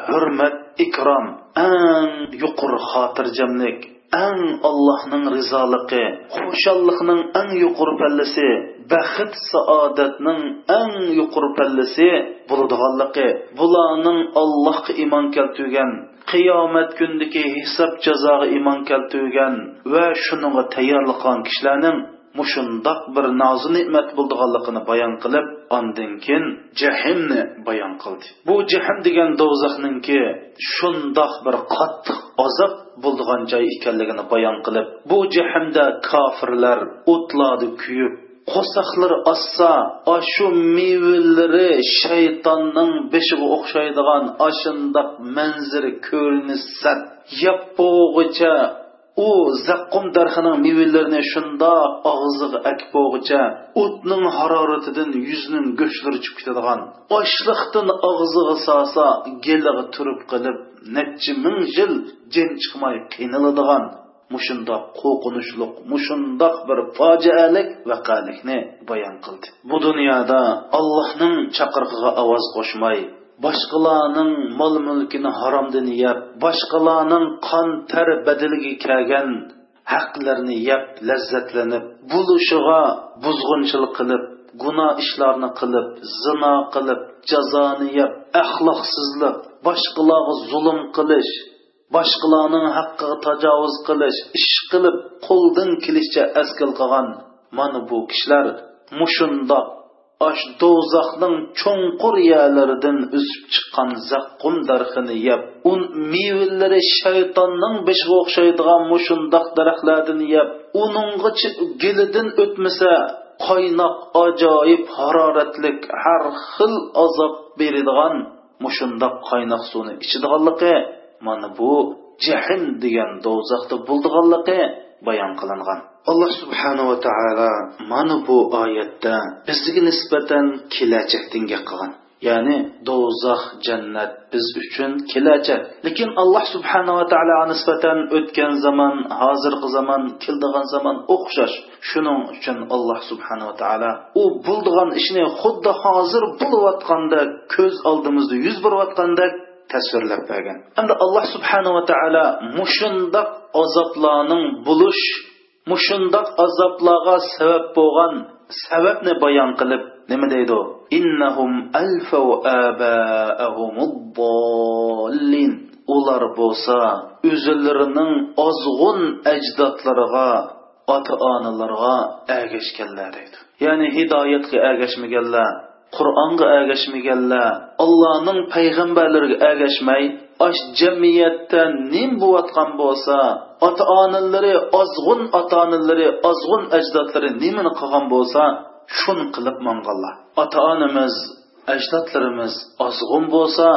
hurmat ikrom eng yuqori xotirjamlik eng allohning rizoligi xushalliqning eng yuqori pallasi baxt saodatning eng yuqori pallasi bo'ladiganligi bularning allohga iymon keltirgan qiyomat kundagi hisob jazoga iymon keltirgan va shunga tayyorlagan kishilarning mushundoq bir nozi ne'mat bo'ldiganligini bayon qilib ondan keyin jahimni bayon qildi. Bu jahim degan do'zaxninki shundoq bir qattiq azob bo'ldigan joy ekanligini bayon qilib bu jahimda kofirlar o'tladi kuyib qo'saqlari ossa ashu mevalari shaytonning beshiga o'xshaydigan ashundoq manzara ko'rinishsa yapog'icha u zaqqum darxining mevalarini shundoq og'ziga akib bo'g'icha o'tning haroratidan yuzining go'shtlari chiqib ketadigan. Ochliqdan og'ziga solsa geliga turib qilib nechi ming yil jin chiqmay qiynaladigan. Mushundoq qo'rqinchliq mushundoq bir fojialik vaqalikni bayon qildi. Bu dunyoda allohning chaqirig'iga ovoz qo'shmay boshqalarning mol mulkini haromdan yeb boshqalarning qon ter badiliga kelgan haqlarni yeb lazzatlanib bulushiga buzg'unchilik qilib gunoh ishlarni qilib zino qilib jazoni yeb axloqsizlik boshqalarga zulm qilish boshqalarning haqqiga tajovuz qilish ish qilib qo'ldan kelishcha askil qilgan mana bu kishilar mushundoq osh do'zaxning cho'nqur yerlaridan o'sib chiqqan zaqqum darxini yeb un mevalari shaytonning beshiga o'xshaydigan mushundoq daraxtlardan yeb uningga gilidan o'tmasa qaynoq ajoyib haroratlik har xil azob beradigan mushundoq qaynoq suvni ichadiganligi mana bu jahim degan do'zaxda bo'ldiganligi bayon qilingan. Alloh subhanava taolo mana bu oyatda bizga nisbatan kelajak dinga qilgan. Ya'ni do'zax jannat biz uchun kelajak. Lekin alloh subhanava taologa nisbatan o'tgan zamon hozirgi zamon keldigan zamon o'xshash. Shuning uchun alloh subhanava taolo u bo'ldigan ishni xuddi hozir bo'layotganda ko'z oldimizda yuz berayotgandek tasvirlab bergan. Endi alloh subhanava taolo mushundoq azoblarning bo'lish mushundoq azoblarga sabab bo'lgan sababni bayon qilib nima deydi innahum alfav abaahumuddallin ular bo'lsa o'zlarining ozg'un ajdodlariga ota onalarga ergashganlar deydi. Ya'ni hidoyatga ergashmaganlar qur'onga ergashmaganlar allohning payg'ambarlariga ergashmay osh jamiyatda nim bo'layotgan bo'lsa ota onalari ozg'un ota onalari ozg'un ajdodlari nimani qilgan bo'lsa shuni qilib manganlar ota onamiz ajdodlarimiz ozg'un bo'lsa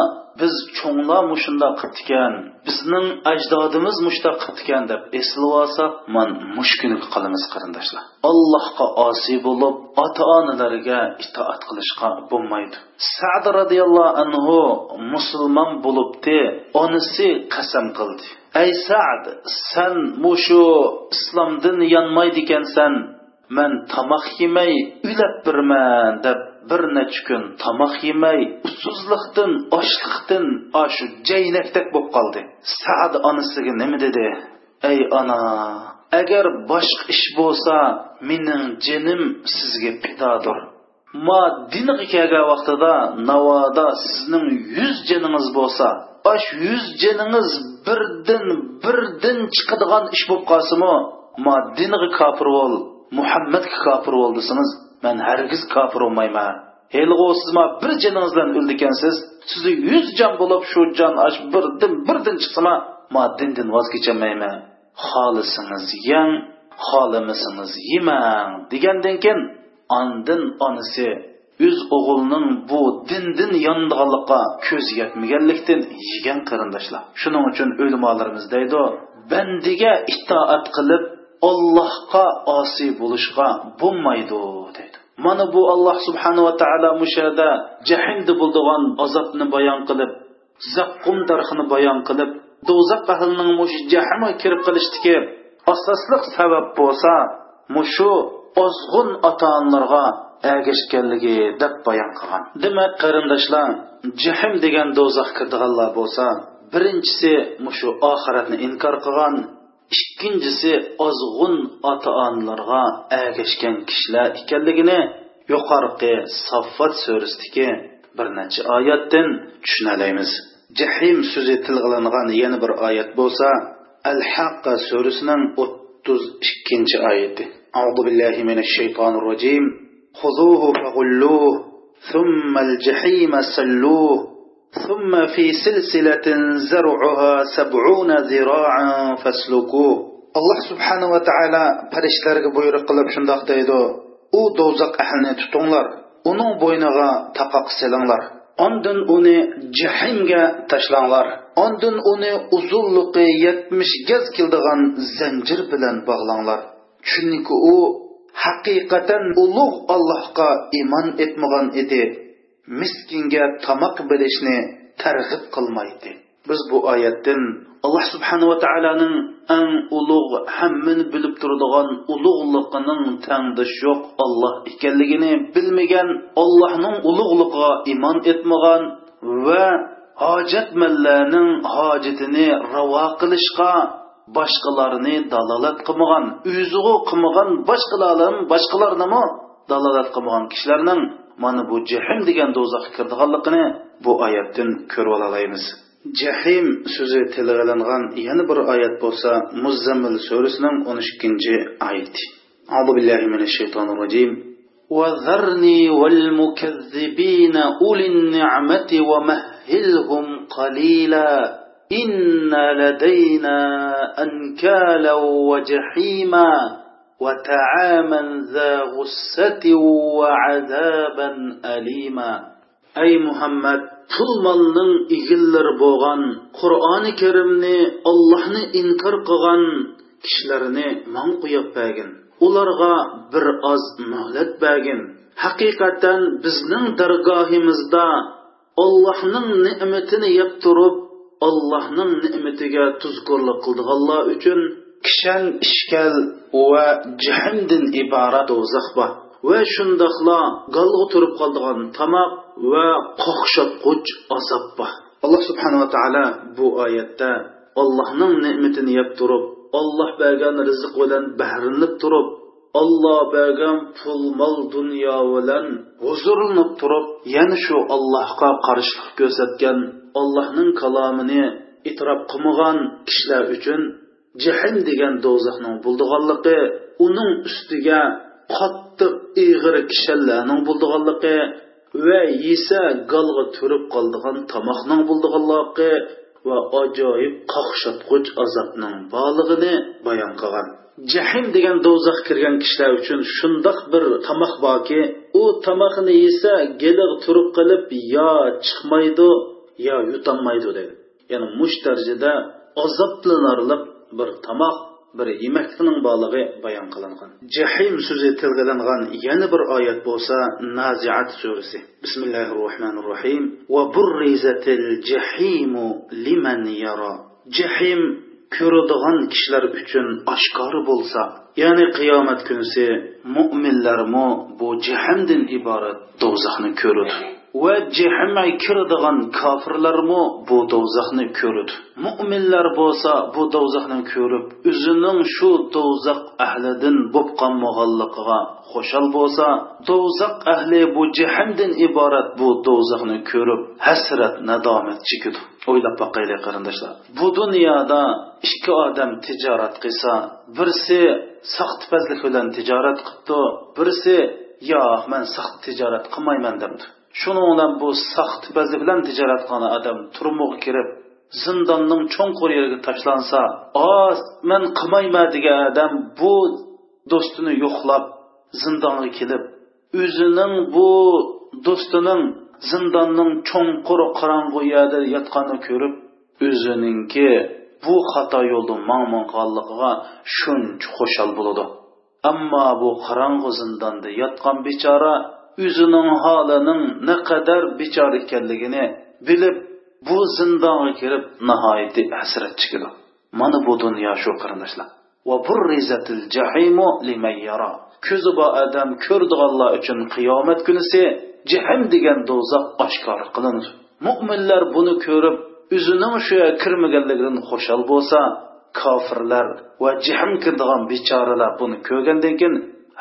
biz cho'nglar mushundoq qilibdikan bizning ajdodimiz mushta qilibdikan deb eslab olsak man mushkuni qilamiz qarindoshlar. Allohga osiy bo'lib ota onalarga itoat qilishga bo'lmaydi. Sad roziyallohu anhu musulmon bo'libdi onasi qasam qildi. Ey sad san mushu islomdan yonmaydi ekansan man tomoq yemay ulab birman deb бір нәчі күн тамақ емей ұсызлықтын ашлықтын ашу жәйнәктәк боп қалды сәд анасыға неме деді әй ана әгәр башқа іш болса менің женім сізге пидадұр ма дин келген уақытыда науада сіздің 100 женіңіз болса аш 100 женіңіз бірден бірден шықыдыған іш боп қалсымо ма дин кәпір бол мұхаммәдке кәпір бол man hargiz kofir bo'lmayman. Helg'u siz ma bir jiningiz bilan o'ldikansiz sizni yuz jon bo'lib shu jon ash birdan birdan chiqsama ma dindan voz kecholmayman xohlasangiz yang xohlamasangiz yemang degandan keyin ondin onasi o'z o'g'lining bu dindin yondiganlikqa ko'z yetmaganlikdan yegan qarindoshlar. Shuning uchun o'limolarimiz deydi bandiga itoat qilib ollohga osiy bo'lishga bo'lmaydi deydi mana bu alloh subhanava taolo mushada jahimda bo'ldigan azobni bayon qilib zaqqum darxini bayon qilib do'zax ahlining mush jahimga kirib qilishdiki asosli sabab bo'lsa mushu ozg'un ota onalarga ergashganligi deb bayon qilgan. Demak qarindoshlar jahim degan do'zax kirdiganlar bo'lsa birinchisi mushu oxiratni inkor qilgan ikkinchisi ozg'un ota onalarga ergashgan kishilar ekanligini yuqorqi saffat surasidagi bir necha oyatdan tushunalaymiz jahim so'zi tilg'ilingan yana bir oyat bo'lsa al haqqa surasining o'ttiz ikkinchi oyati أعوذ بالله من الشيطان الرجيم خذوه فغلوه ثم الجحيم سلوه ثم في سلسلة زرعها سبعون ذراعا فاسلكوه. alloh subhanava taolo farishtalarga buyruq qilib shundoq deydi u do'zax ahlini tutinglar uning bo'yniga taqoq selinglar ondin uni jahimga tashlanglar. Ondin uni uzunligi yetmish gaz keldigan zanjir bilan bog'langlar. Chunki u haqiqatan ulug' allohga iymon etmagan edi. Miskinga tomoq berishni targ'ib qilmaydi. Biz bu oyatdan alloh subhanava taoloning eng ulug' hammani bilib turadigan ulug'liqining tangdish yo'q olloh ekanligini bilmagan ollohning ulug'ligiga iymon etmagan va hojatmanlarning hojatini ravo qilishga boshqalarni dalolat qilmagan o'zig'u qilmagan boshqalarni boshqalarnimi dalolat qilmagan kishilarning mana bu jahim degan do'zaxga kirdiganligini bu oyatdan ko'rib olamiz jahim so'zi tilg'ilingan yana bir oyat bo'lsa muzzammil surasining o'n ikkinchi oyati أعوذ بالله من الشيطان الرجيم وذرني والمكذبين أولي النعمة ومهلهم قليلا إن لدينا أنكالا وجحيما وتعاما ذا غسة وعذابا أليما أي محمد pul molning egillari bo'lgan qur'oni karimni ollohni inkor qilgan kishilarni man qo'yib bergin ularga bir oz muhlat bergin haqiqatan bizning dargohimizda ollohning ne'matini yeb turib ollohning ne'matiga tuzkorlik qildiganlar uchun kishan ishkal va jahimdin iborat do'zax bor. Va shundoqla galg'a turib qoldigan tomoq va qoqshotquch azob bor. Alloh subhanava taolo bu oyatda ollohning ne'matini yeb turib olloh bergan rizq bilan bahrinib turib olloh bergan pul mol dunyo bilan huzurlanib turib yana shu ollohga qarshilik ko'rsatgan ollohning kalomini itrof qilmagan kishilar uchun jahim degan do'zaxning bo'ldiganligi uning ustiga qattiq ig'ir kishanlarning bo'ldiganligi va yesa galg'a turib qoldigan tomoqning bo'ldiganligi va ajoyib qoqshatquch azobning borlig'ini bayon qilgan. Jahim degan do'zax kirgan kishilar uchun shundoq bir tomoq borki u tomoqni yesa gelig turib qilib yo chiqmaydi yo yutolmaydi dedi. Ya'ni mush darajada azoblanarliq bir tomoq bir yemakning borlig'i bayon qilingan. Jahim so'zi tilg'ilangan yana bir oyat bo'lsa naziat surasi. Bismillahi rohmanir rohim va burrizatil jahimu liman yara. Jahim ko'radigan kishilar uchun oshkori bo'lsa ya'ni qiyomat kunisi mo'minlarmi bu jahannamdan iborat do'zaxni ko'radi. Va jahannamga kiradigan kofirlarmi bu do'zaxni ko'radi mo'minlar bo'lsa bu do'zaxni ko'rib o'zining shu do'zax ahlidan bo'lib qolmaganligiga xushal bo'lsa do'zax ahli bu jahannamdan iborat bu do'zaxni ko'rib hasrat nadomat chekidi o'ylab boqaylik qarindoshlar. Bu dunyoda ikki odam tijorat qilsa birsi soxtipazlik bilan tijorat qilibdi birsi yo'q man saxt tijorat qilmayman debdi shuning bilan bu saxtpazlik bilan tijorat qilgan odam turmuqqa kirib zindonning cho'nqur yeriga tashlansa o man qilmayman degan odam bu do'stini yo'qlab zindonga kelib o'zining bu do'stining zindonning cho'nqur qorong'u yerda yotganini ko'rib o'zininki bu xato yo'lda manmanqonligiga shuncha xushal bo'ladi. Ammo bu qorong'u zindonda yotgan bechora o'zining holining naqadar bechora ekanligini bilib bu zindonga kirib nihoyatda hasrat chekidi mana bu dunyo shu qarindoshlar. Va burrizatil yara. Ko'zi bor odam ko'rdianlar uchun qiyomat kunisi jahim degan do'zax oshkor qilinadi mo'minlar buni ko'rib o'zining shu kirmaganligidan xushal bo'lsa kofirlar va jahim kirdigan bechoralar buni ko'rgandan keyin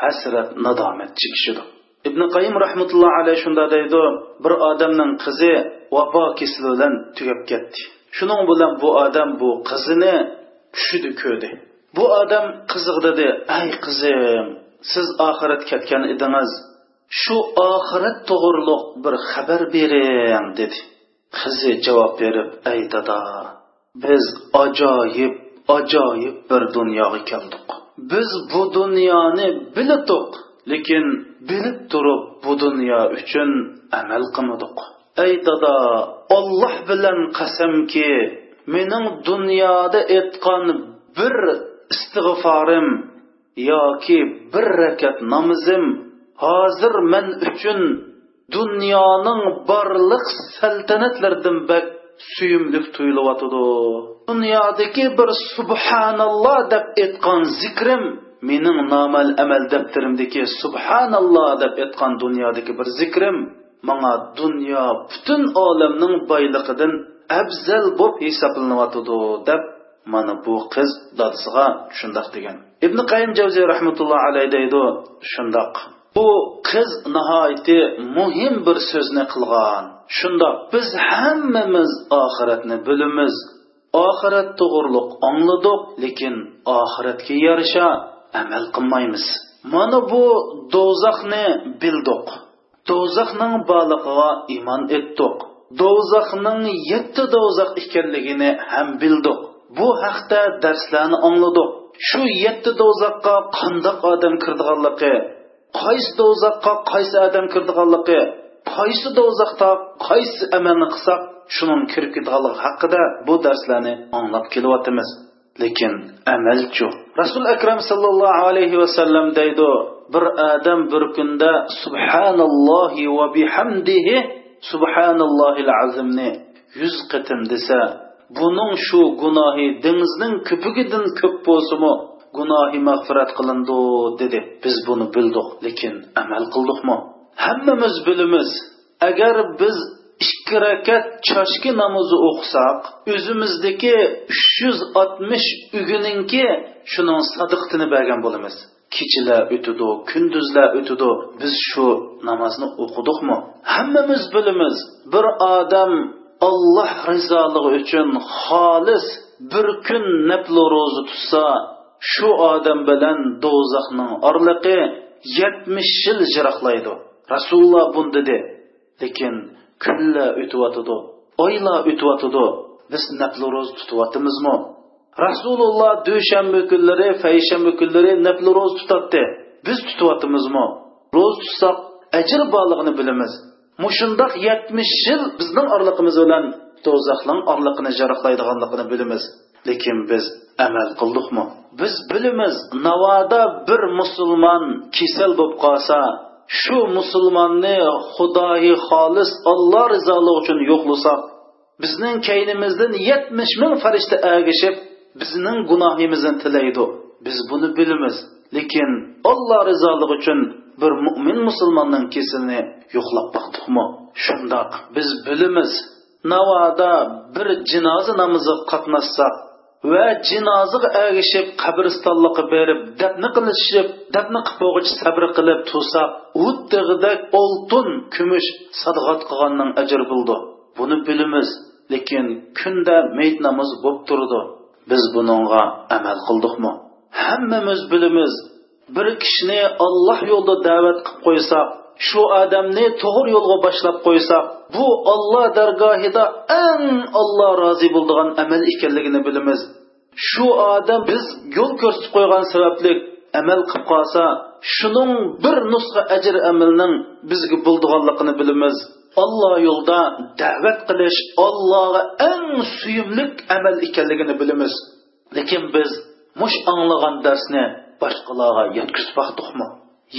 hasrat nadomat chekishidi ibn qayim rahmatulloh alayhi shunda deydi bir odamning qizi vafo kasali bilan tugab ketdi. Shuning bilan bu odam bu qizini tushida ko'rdi. Bu odam qiziq dedi ay qizim siz oxirat ketgan edingiz. Shu oxirat to'g'riliq bir xabar bering dedi. Qizi javob berib ay dada biz ajoyib ajoyib bir dunyoga keldik. Biz bu dunyoni bildik lekin bilib turib bu dunyo uchun amal qilmadik. Ey dada olloh bilan qasamki mening dunyoda aytgan bir istig'forim yoki bir rakat namozim hozir men uchun dunyoning barliq saltanatlaridan bak suyumlik tuyulyotidi. Dunyodagi bir subhanalloh deb aytgan zikrim mening nomal amal daftarimdagi subhanalloh deb aytgan dunyodagi bir zikrim manga dunyo butun olamning boyligidan afzal bo'lib hisoblanyotidi deb mana bu qiz dadasiga shundoq degan. Ibn qayim javziy rahmatulloh alayhi deydi shundoq bu qiz nihoyatda muhim bir so'zni qilgan. Shundoq biz hammamiz oxiratni bilamiz. Oxirat to'g'riliq angladiq lekin oxiratga yarasha amal qilmaymiz. Mana bu do'zaxni bildiq. Do'zaxning borligiga iymon etdiq. Do'zaxning yetti do'zax ekanligini ham bildiq. Bu haqda darslarni angladiq shu yetti do'zaxqa qandoq odam kirdiganligi qaysi do'zaxqa qaysi odam kirdiganligi qaysi do'zaxda qaysi amalni qilsak shuning kirib ketganligi haqida bu darslarni anglab kelyapmiz. Lekin amal yo'q rasul akram sallallohu alayhi vasallam deydi bir odam bir kunda subhanallohi va bihamdihi subhanallohil azimni yuz qitim desa buning shu gunohi dengizning ko'pigidan ko'p bo'lsimi gunohi mag'firat qilindi dedi. Biz buni bildik lekin amal qildikmi? Hammamiz bilamiz agar biz ikki rakat choshki namozi o'qisak o'zimizdagi uch yuz oltmish uguninki shuning sadiqtini bergan bo'lamiz. Kechalar o'tidi kunduzlar o'tidi biz shu namozni o'qidikmi hammamiz bilamiz bir odam olloh rizoligi uchun xolis bir kun naflu ro'za tutsa shu odam bilan do'zaxning orliqi yetmish yil jiroqlaydi. Rasululloh bun dedi lekin kunlar o'tyotidi oylar o'tyotidi biz nafli ro'za tutyapmizmi rasululloh dushanba kunlari payshanba kunlari nafli ro'za tutadi biz tutyotimizmi ro'za tutsak ajr borligini bilamiz. Mushundoq yetmish yil bizning orliqimiz bilan do'zaxning orliqini jarohlaydiganligini bilamiz. Lekin biz amal qildikmi biz bilamiz navoda bir musulmon kasal bo'lib qolsa shu musulmonni xudoyi xolis olloh rizoligi uchun yo'qlasak bizning kaynimizdan yetmish ming farishta agishib bizning gunohimizni tilaydi. Biz buni bilamiz. Lekin olloh rizoligi uchun bir mo'min musulmonning kesilini yo'qlab boqdikmi shundoq biz bilamiz. Navoda bir jinoza namozi qatnashsak va jinozaga ergishib qabristonlikqa berib dafni qilishib dafni qilib sabr qilib tursa uddig'idek oltin kumush sadg'at qilganning ajr bo'ldi. Buni bilamiz lekin kunda mayit namoz bo'lib turdi. Biz buningga amal qildikmi? Hammamiz bilamiz bir kishini olloh yo'lida da'vat qilib qo'ysak shu odamni to'g'ri yo'lga boshlab qo'ysak bu olloh dargohida eng olloh rozi bo'ladigan amal ekanligini bilamiz. Shu odam biz yo'l ko'rsatib qo'ygan sababli amal qilib qolsa shuning bir nusxa ajr amalning bizga bo'ldiganligini bilamiz. Olloh yo'lda da'vat qilish ollohga eng suyumlik amal ekanligini bilamiz. Lekin biz mush anglagan darsni boshqalarga yetkazib boqdikmi?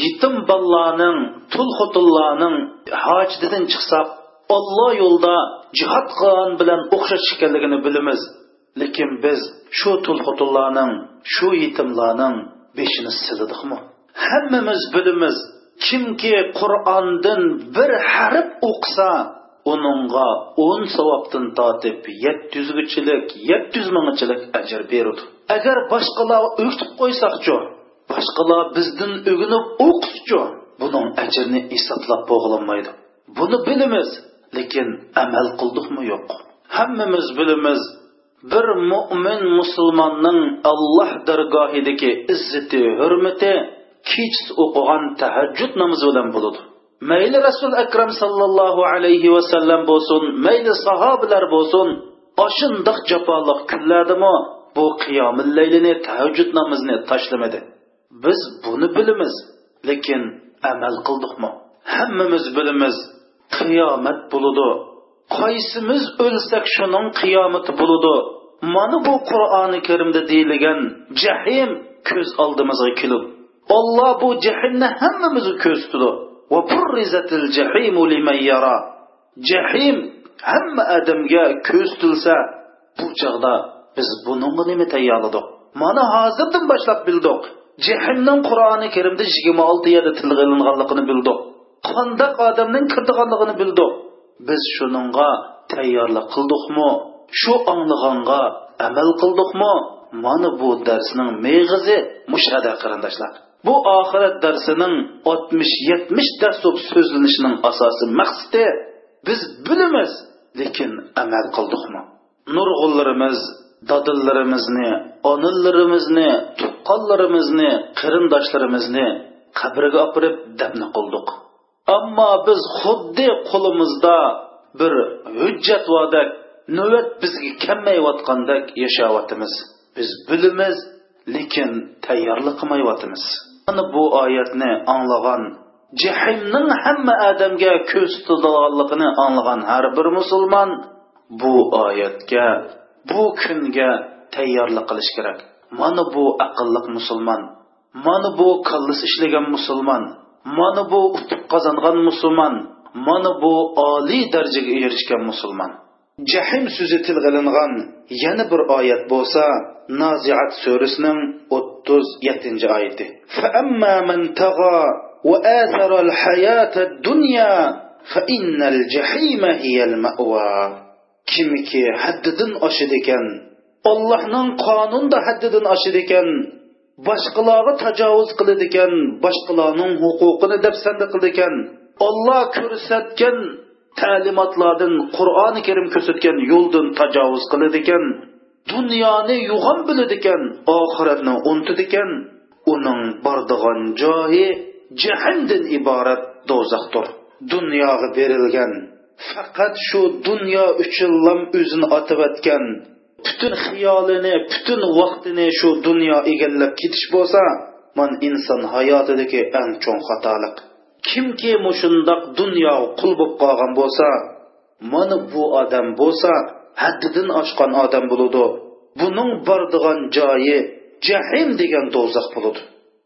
Yetim bolalarning tul xotinlarning hojatidan chiqsaq olloh yo'lda jihod qilgan bilan o'xshash ekanligini bilamiz. Lekin biz shu tul xotinlarning shu yetimlarning beshini silidikmi hammamiz bilamiz kimki qur'ondan bir harf o'qisa uningga o'n savobdan tortib yetti yuzgichilik yetti yuz mingchilik ajr berudi agar boshqalar o'tib qo'ysaqchu boshqalar bizdan o'ginib o'qitchu buning ajrini hisoblab bo'g'ilmaydi buni bilamiz lekin amal qildikmi? Yo'q. Hammamiz bilamiz bir mo'min musulmonning alloh dargohidagi izzati hurmati kechasi o'qigan tahajjud namozi bilan bo'ladi. Mayli rasul akram sallallohu alayhi vasallam bo'lsin mayli sahobalar bo'lsin oshindiq jafoliq kunlardami bu qiyomil laylini tahajjud namozini tashlamadi biz buni bilamiz lekin amal qildikmi hammamiz bilamiz qiyomat bo'ladi. Qaysimiz o'lsak shuning qiyomati bo'ladi? Mana bu qur'oni karimda deyilgan jahim ko'z oldimizga kelib olloh bu jahimni hammamizni ko'z tutdi. Jahim hamma odamga ko'z tilsa bu chog'da biz buningga nima tayyorladik mana hozirdan boshlab bildik jahannam qur'oni karimda yigirma olti yerda tilga ilinganligini bildik qandaq odamning kirdiganligini bildik biz shuningga tayyorlik qildikmi? Shu anglaganga amal qildikmi? Mana bu darsning meg'izi mushada qarindoshlar. Bu oxirat darsining oltmish yetmish dars so'zlanishining asosi maqsadi biz bilamiz lekin amal qildikmi? Nurg'unlarimiz dadillarimizni onillarimizni tuqqanlarimizni qarindoshlarimizni qabrga opirib dabna qildik. Ammo biz xuddi qo'limizda bir hujjat vodak navbat bizga kelmayotgandek yashayotimiz. Biz bilimiz lekin tayyorlik qilmayotimiz. Mana bu oyatni anglagan jahimning hamma odamga ko'z tutadiganligini anglagan har bir musulmon bu oyatga bu kunga tayyorlik qilish kerak mana bu aqlliq musulmon mana bu kallis ishlagan musulmon mana bu utuq qozongan musulmon mana bu oliy darajaga erishgan musulmon jahim so'zi tilg'ilingan yana bir oyat bo'lsa noziat surasining o'ttiz yettinchi oyati وآثر الحياة الدنيا فإن الجحيم هي المأوى kimiki haddidan oshadi ekan ollohning qonunda haddidan oshadi ekan boshqalarga tajovuz qiladi ekan boshqalarning huquqini dafsanda qildi ekan olloh ko'rsatgan ta'limotlardan qur'oni karim ko'rsatgan yo'ldan tajovuz qiladi ekan dunyoni yo'g'on biladi ekan oxiratni unutadi ekan uning bordigan joyi jahannamdan iborat do'zaxdir. Dunyoga berilgan faqat shu dunyo uchunlam o'zini otayotgan butun xiyolini butun vaqtini shu dunyo egallab ketish bo'lsa man inson hayotidagi eng cho'ng xatolik kimki mushundoq dunyo qul bo'lib qolgan bo'lsa mana bu odam bo'lsa haddidan oshgan odam bo'ludi. Buning bordigan joyi jahim degan do'zax bo'ludi.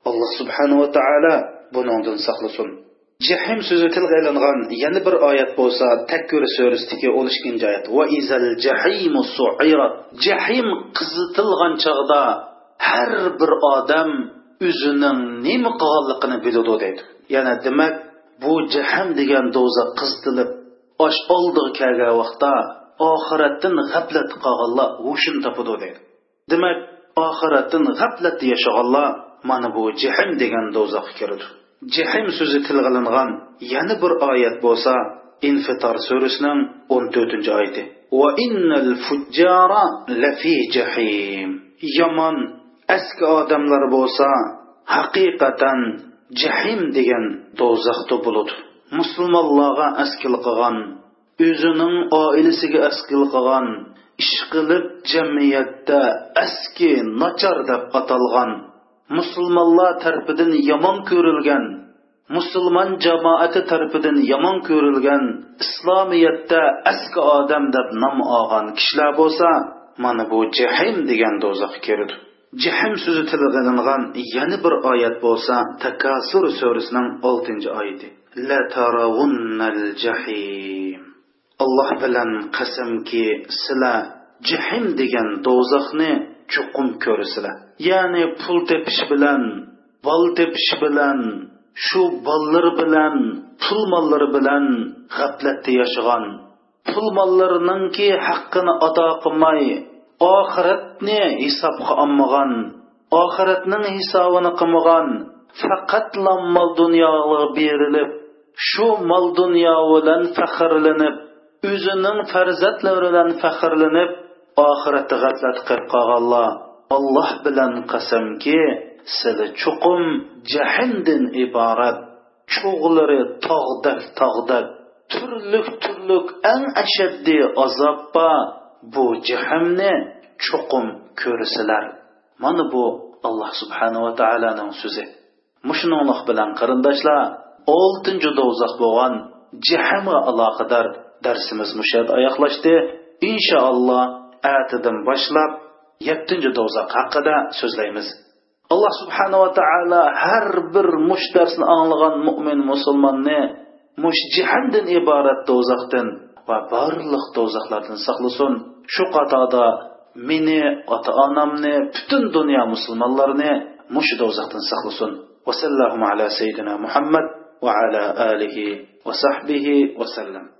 Alloh subhanava taolo buningdan saqlasin. Jahim so'zi tilga ilingan yana bir oyat bo'lsa takkur surasidagi o'n ikkinchi oyat va izal jahimu suirat jahim qizitilgan chog'da har bir odam o'zining nima qilganligini biladi deydi. Yana demak bu jahim degan do'zax qizitilib osh oldiga kelgan vaqtda oxiratdan g'aflat qilganlar hushini topadi deydi. Demak oxiratdan g'aflatda yashaganlar mana bu jahim degan do'zaxga kiradi. Jahim so'zi tilg'ilingan yana bir oyat bo'lsa infitor surasining o'n to'rtinchi oyati. Va innal fujjara lafi jahim. Yomon aski odamlar bo'lsa haqiqatan jahim degan do'zaxda bo'ladi musulmonlarga askil qilgan o'zining oilasiga askil qilgan ish qilib jamiyatda aski nachar deb atalgan musulmonlar tarafidan yomon ko'rilgan musulmon jamoati tarafidan yomon ko'rilgan islomiyatda aski odam deb nom olgan kishilar bo'lsa mana bu jahim degan do'zaxga kirdi. Jahim so'zi tilg'ilingan yana bir oyat bo'lsa takasur surasining oltinchi oyati. La jahim. Alloh bilan qasamki sizlar jahim degan do'zaxni chuqum ko'rsizlar ya'ni pul tepish bilan bol tepish bilan shu bollar bilan pul mollari bilan g'aflatda yashagan. Pul mollarininki haqqini ado qilmay oxiratni hisobga olmagan oxiratning hisobini qilmagan. Faqat mol dunyoga berilib shu mol dunyo bilan faxrlanib o'zining farzandlari bilan faxrlanib oxiratda g'aflat qilib qolganlar. Alloh bilan qasamki sizlar chuqum jahindin iborat. Cho'g'lari tog'dak tog'dak turlik turlik eng ashaddiy azobba bu jahimni chuqum ko'rsilar mana bu alloh subhanava taoloning so'zi. Mushuninglik bilan qarindoshlar oltinchi do'zax bo'lgan jahimga aloqador darsimiz mushad oyoqlashdi. Inshaalloh atidan boshlab yettinchi do'zax haqida so'zlaymiz. Alloh subhanava taolo har bir mush darsni anglagan mo'min musulmonni mush jihandin iborat do'zaxdan va barliq do'zaxlardan saqlasin. Shu qatoda meni ota onamni butun dunyo musulmonlarini mush do'zaxdan saqlasin. Vasallohu ala sayyidina muhammad va ala alihi va sahbihi vasallam.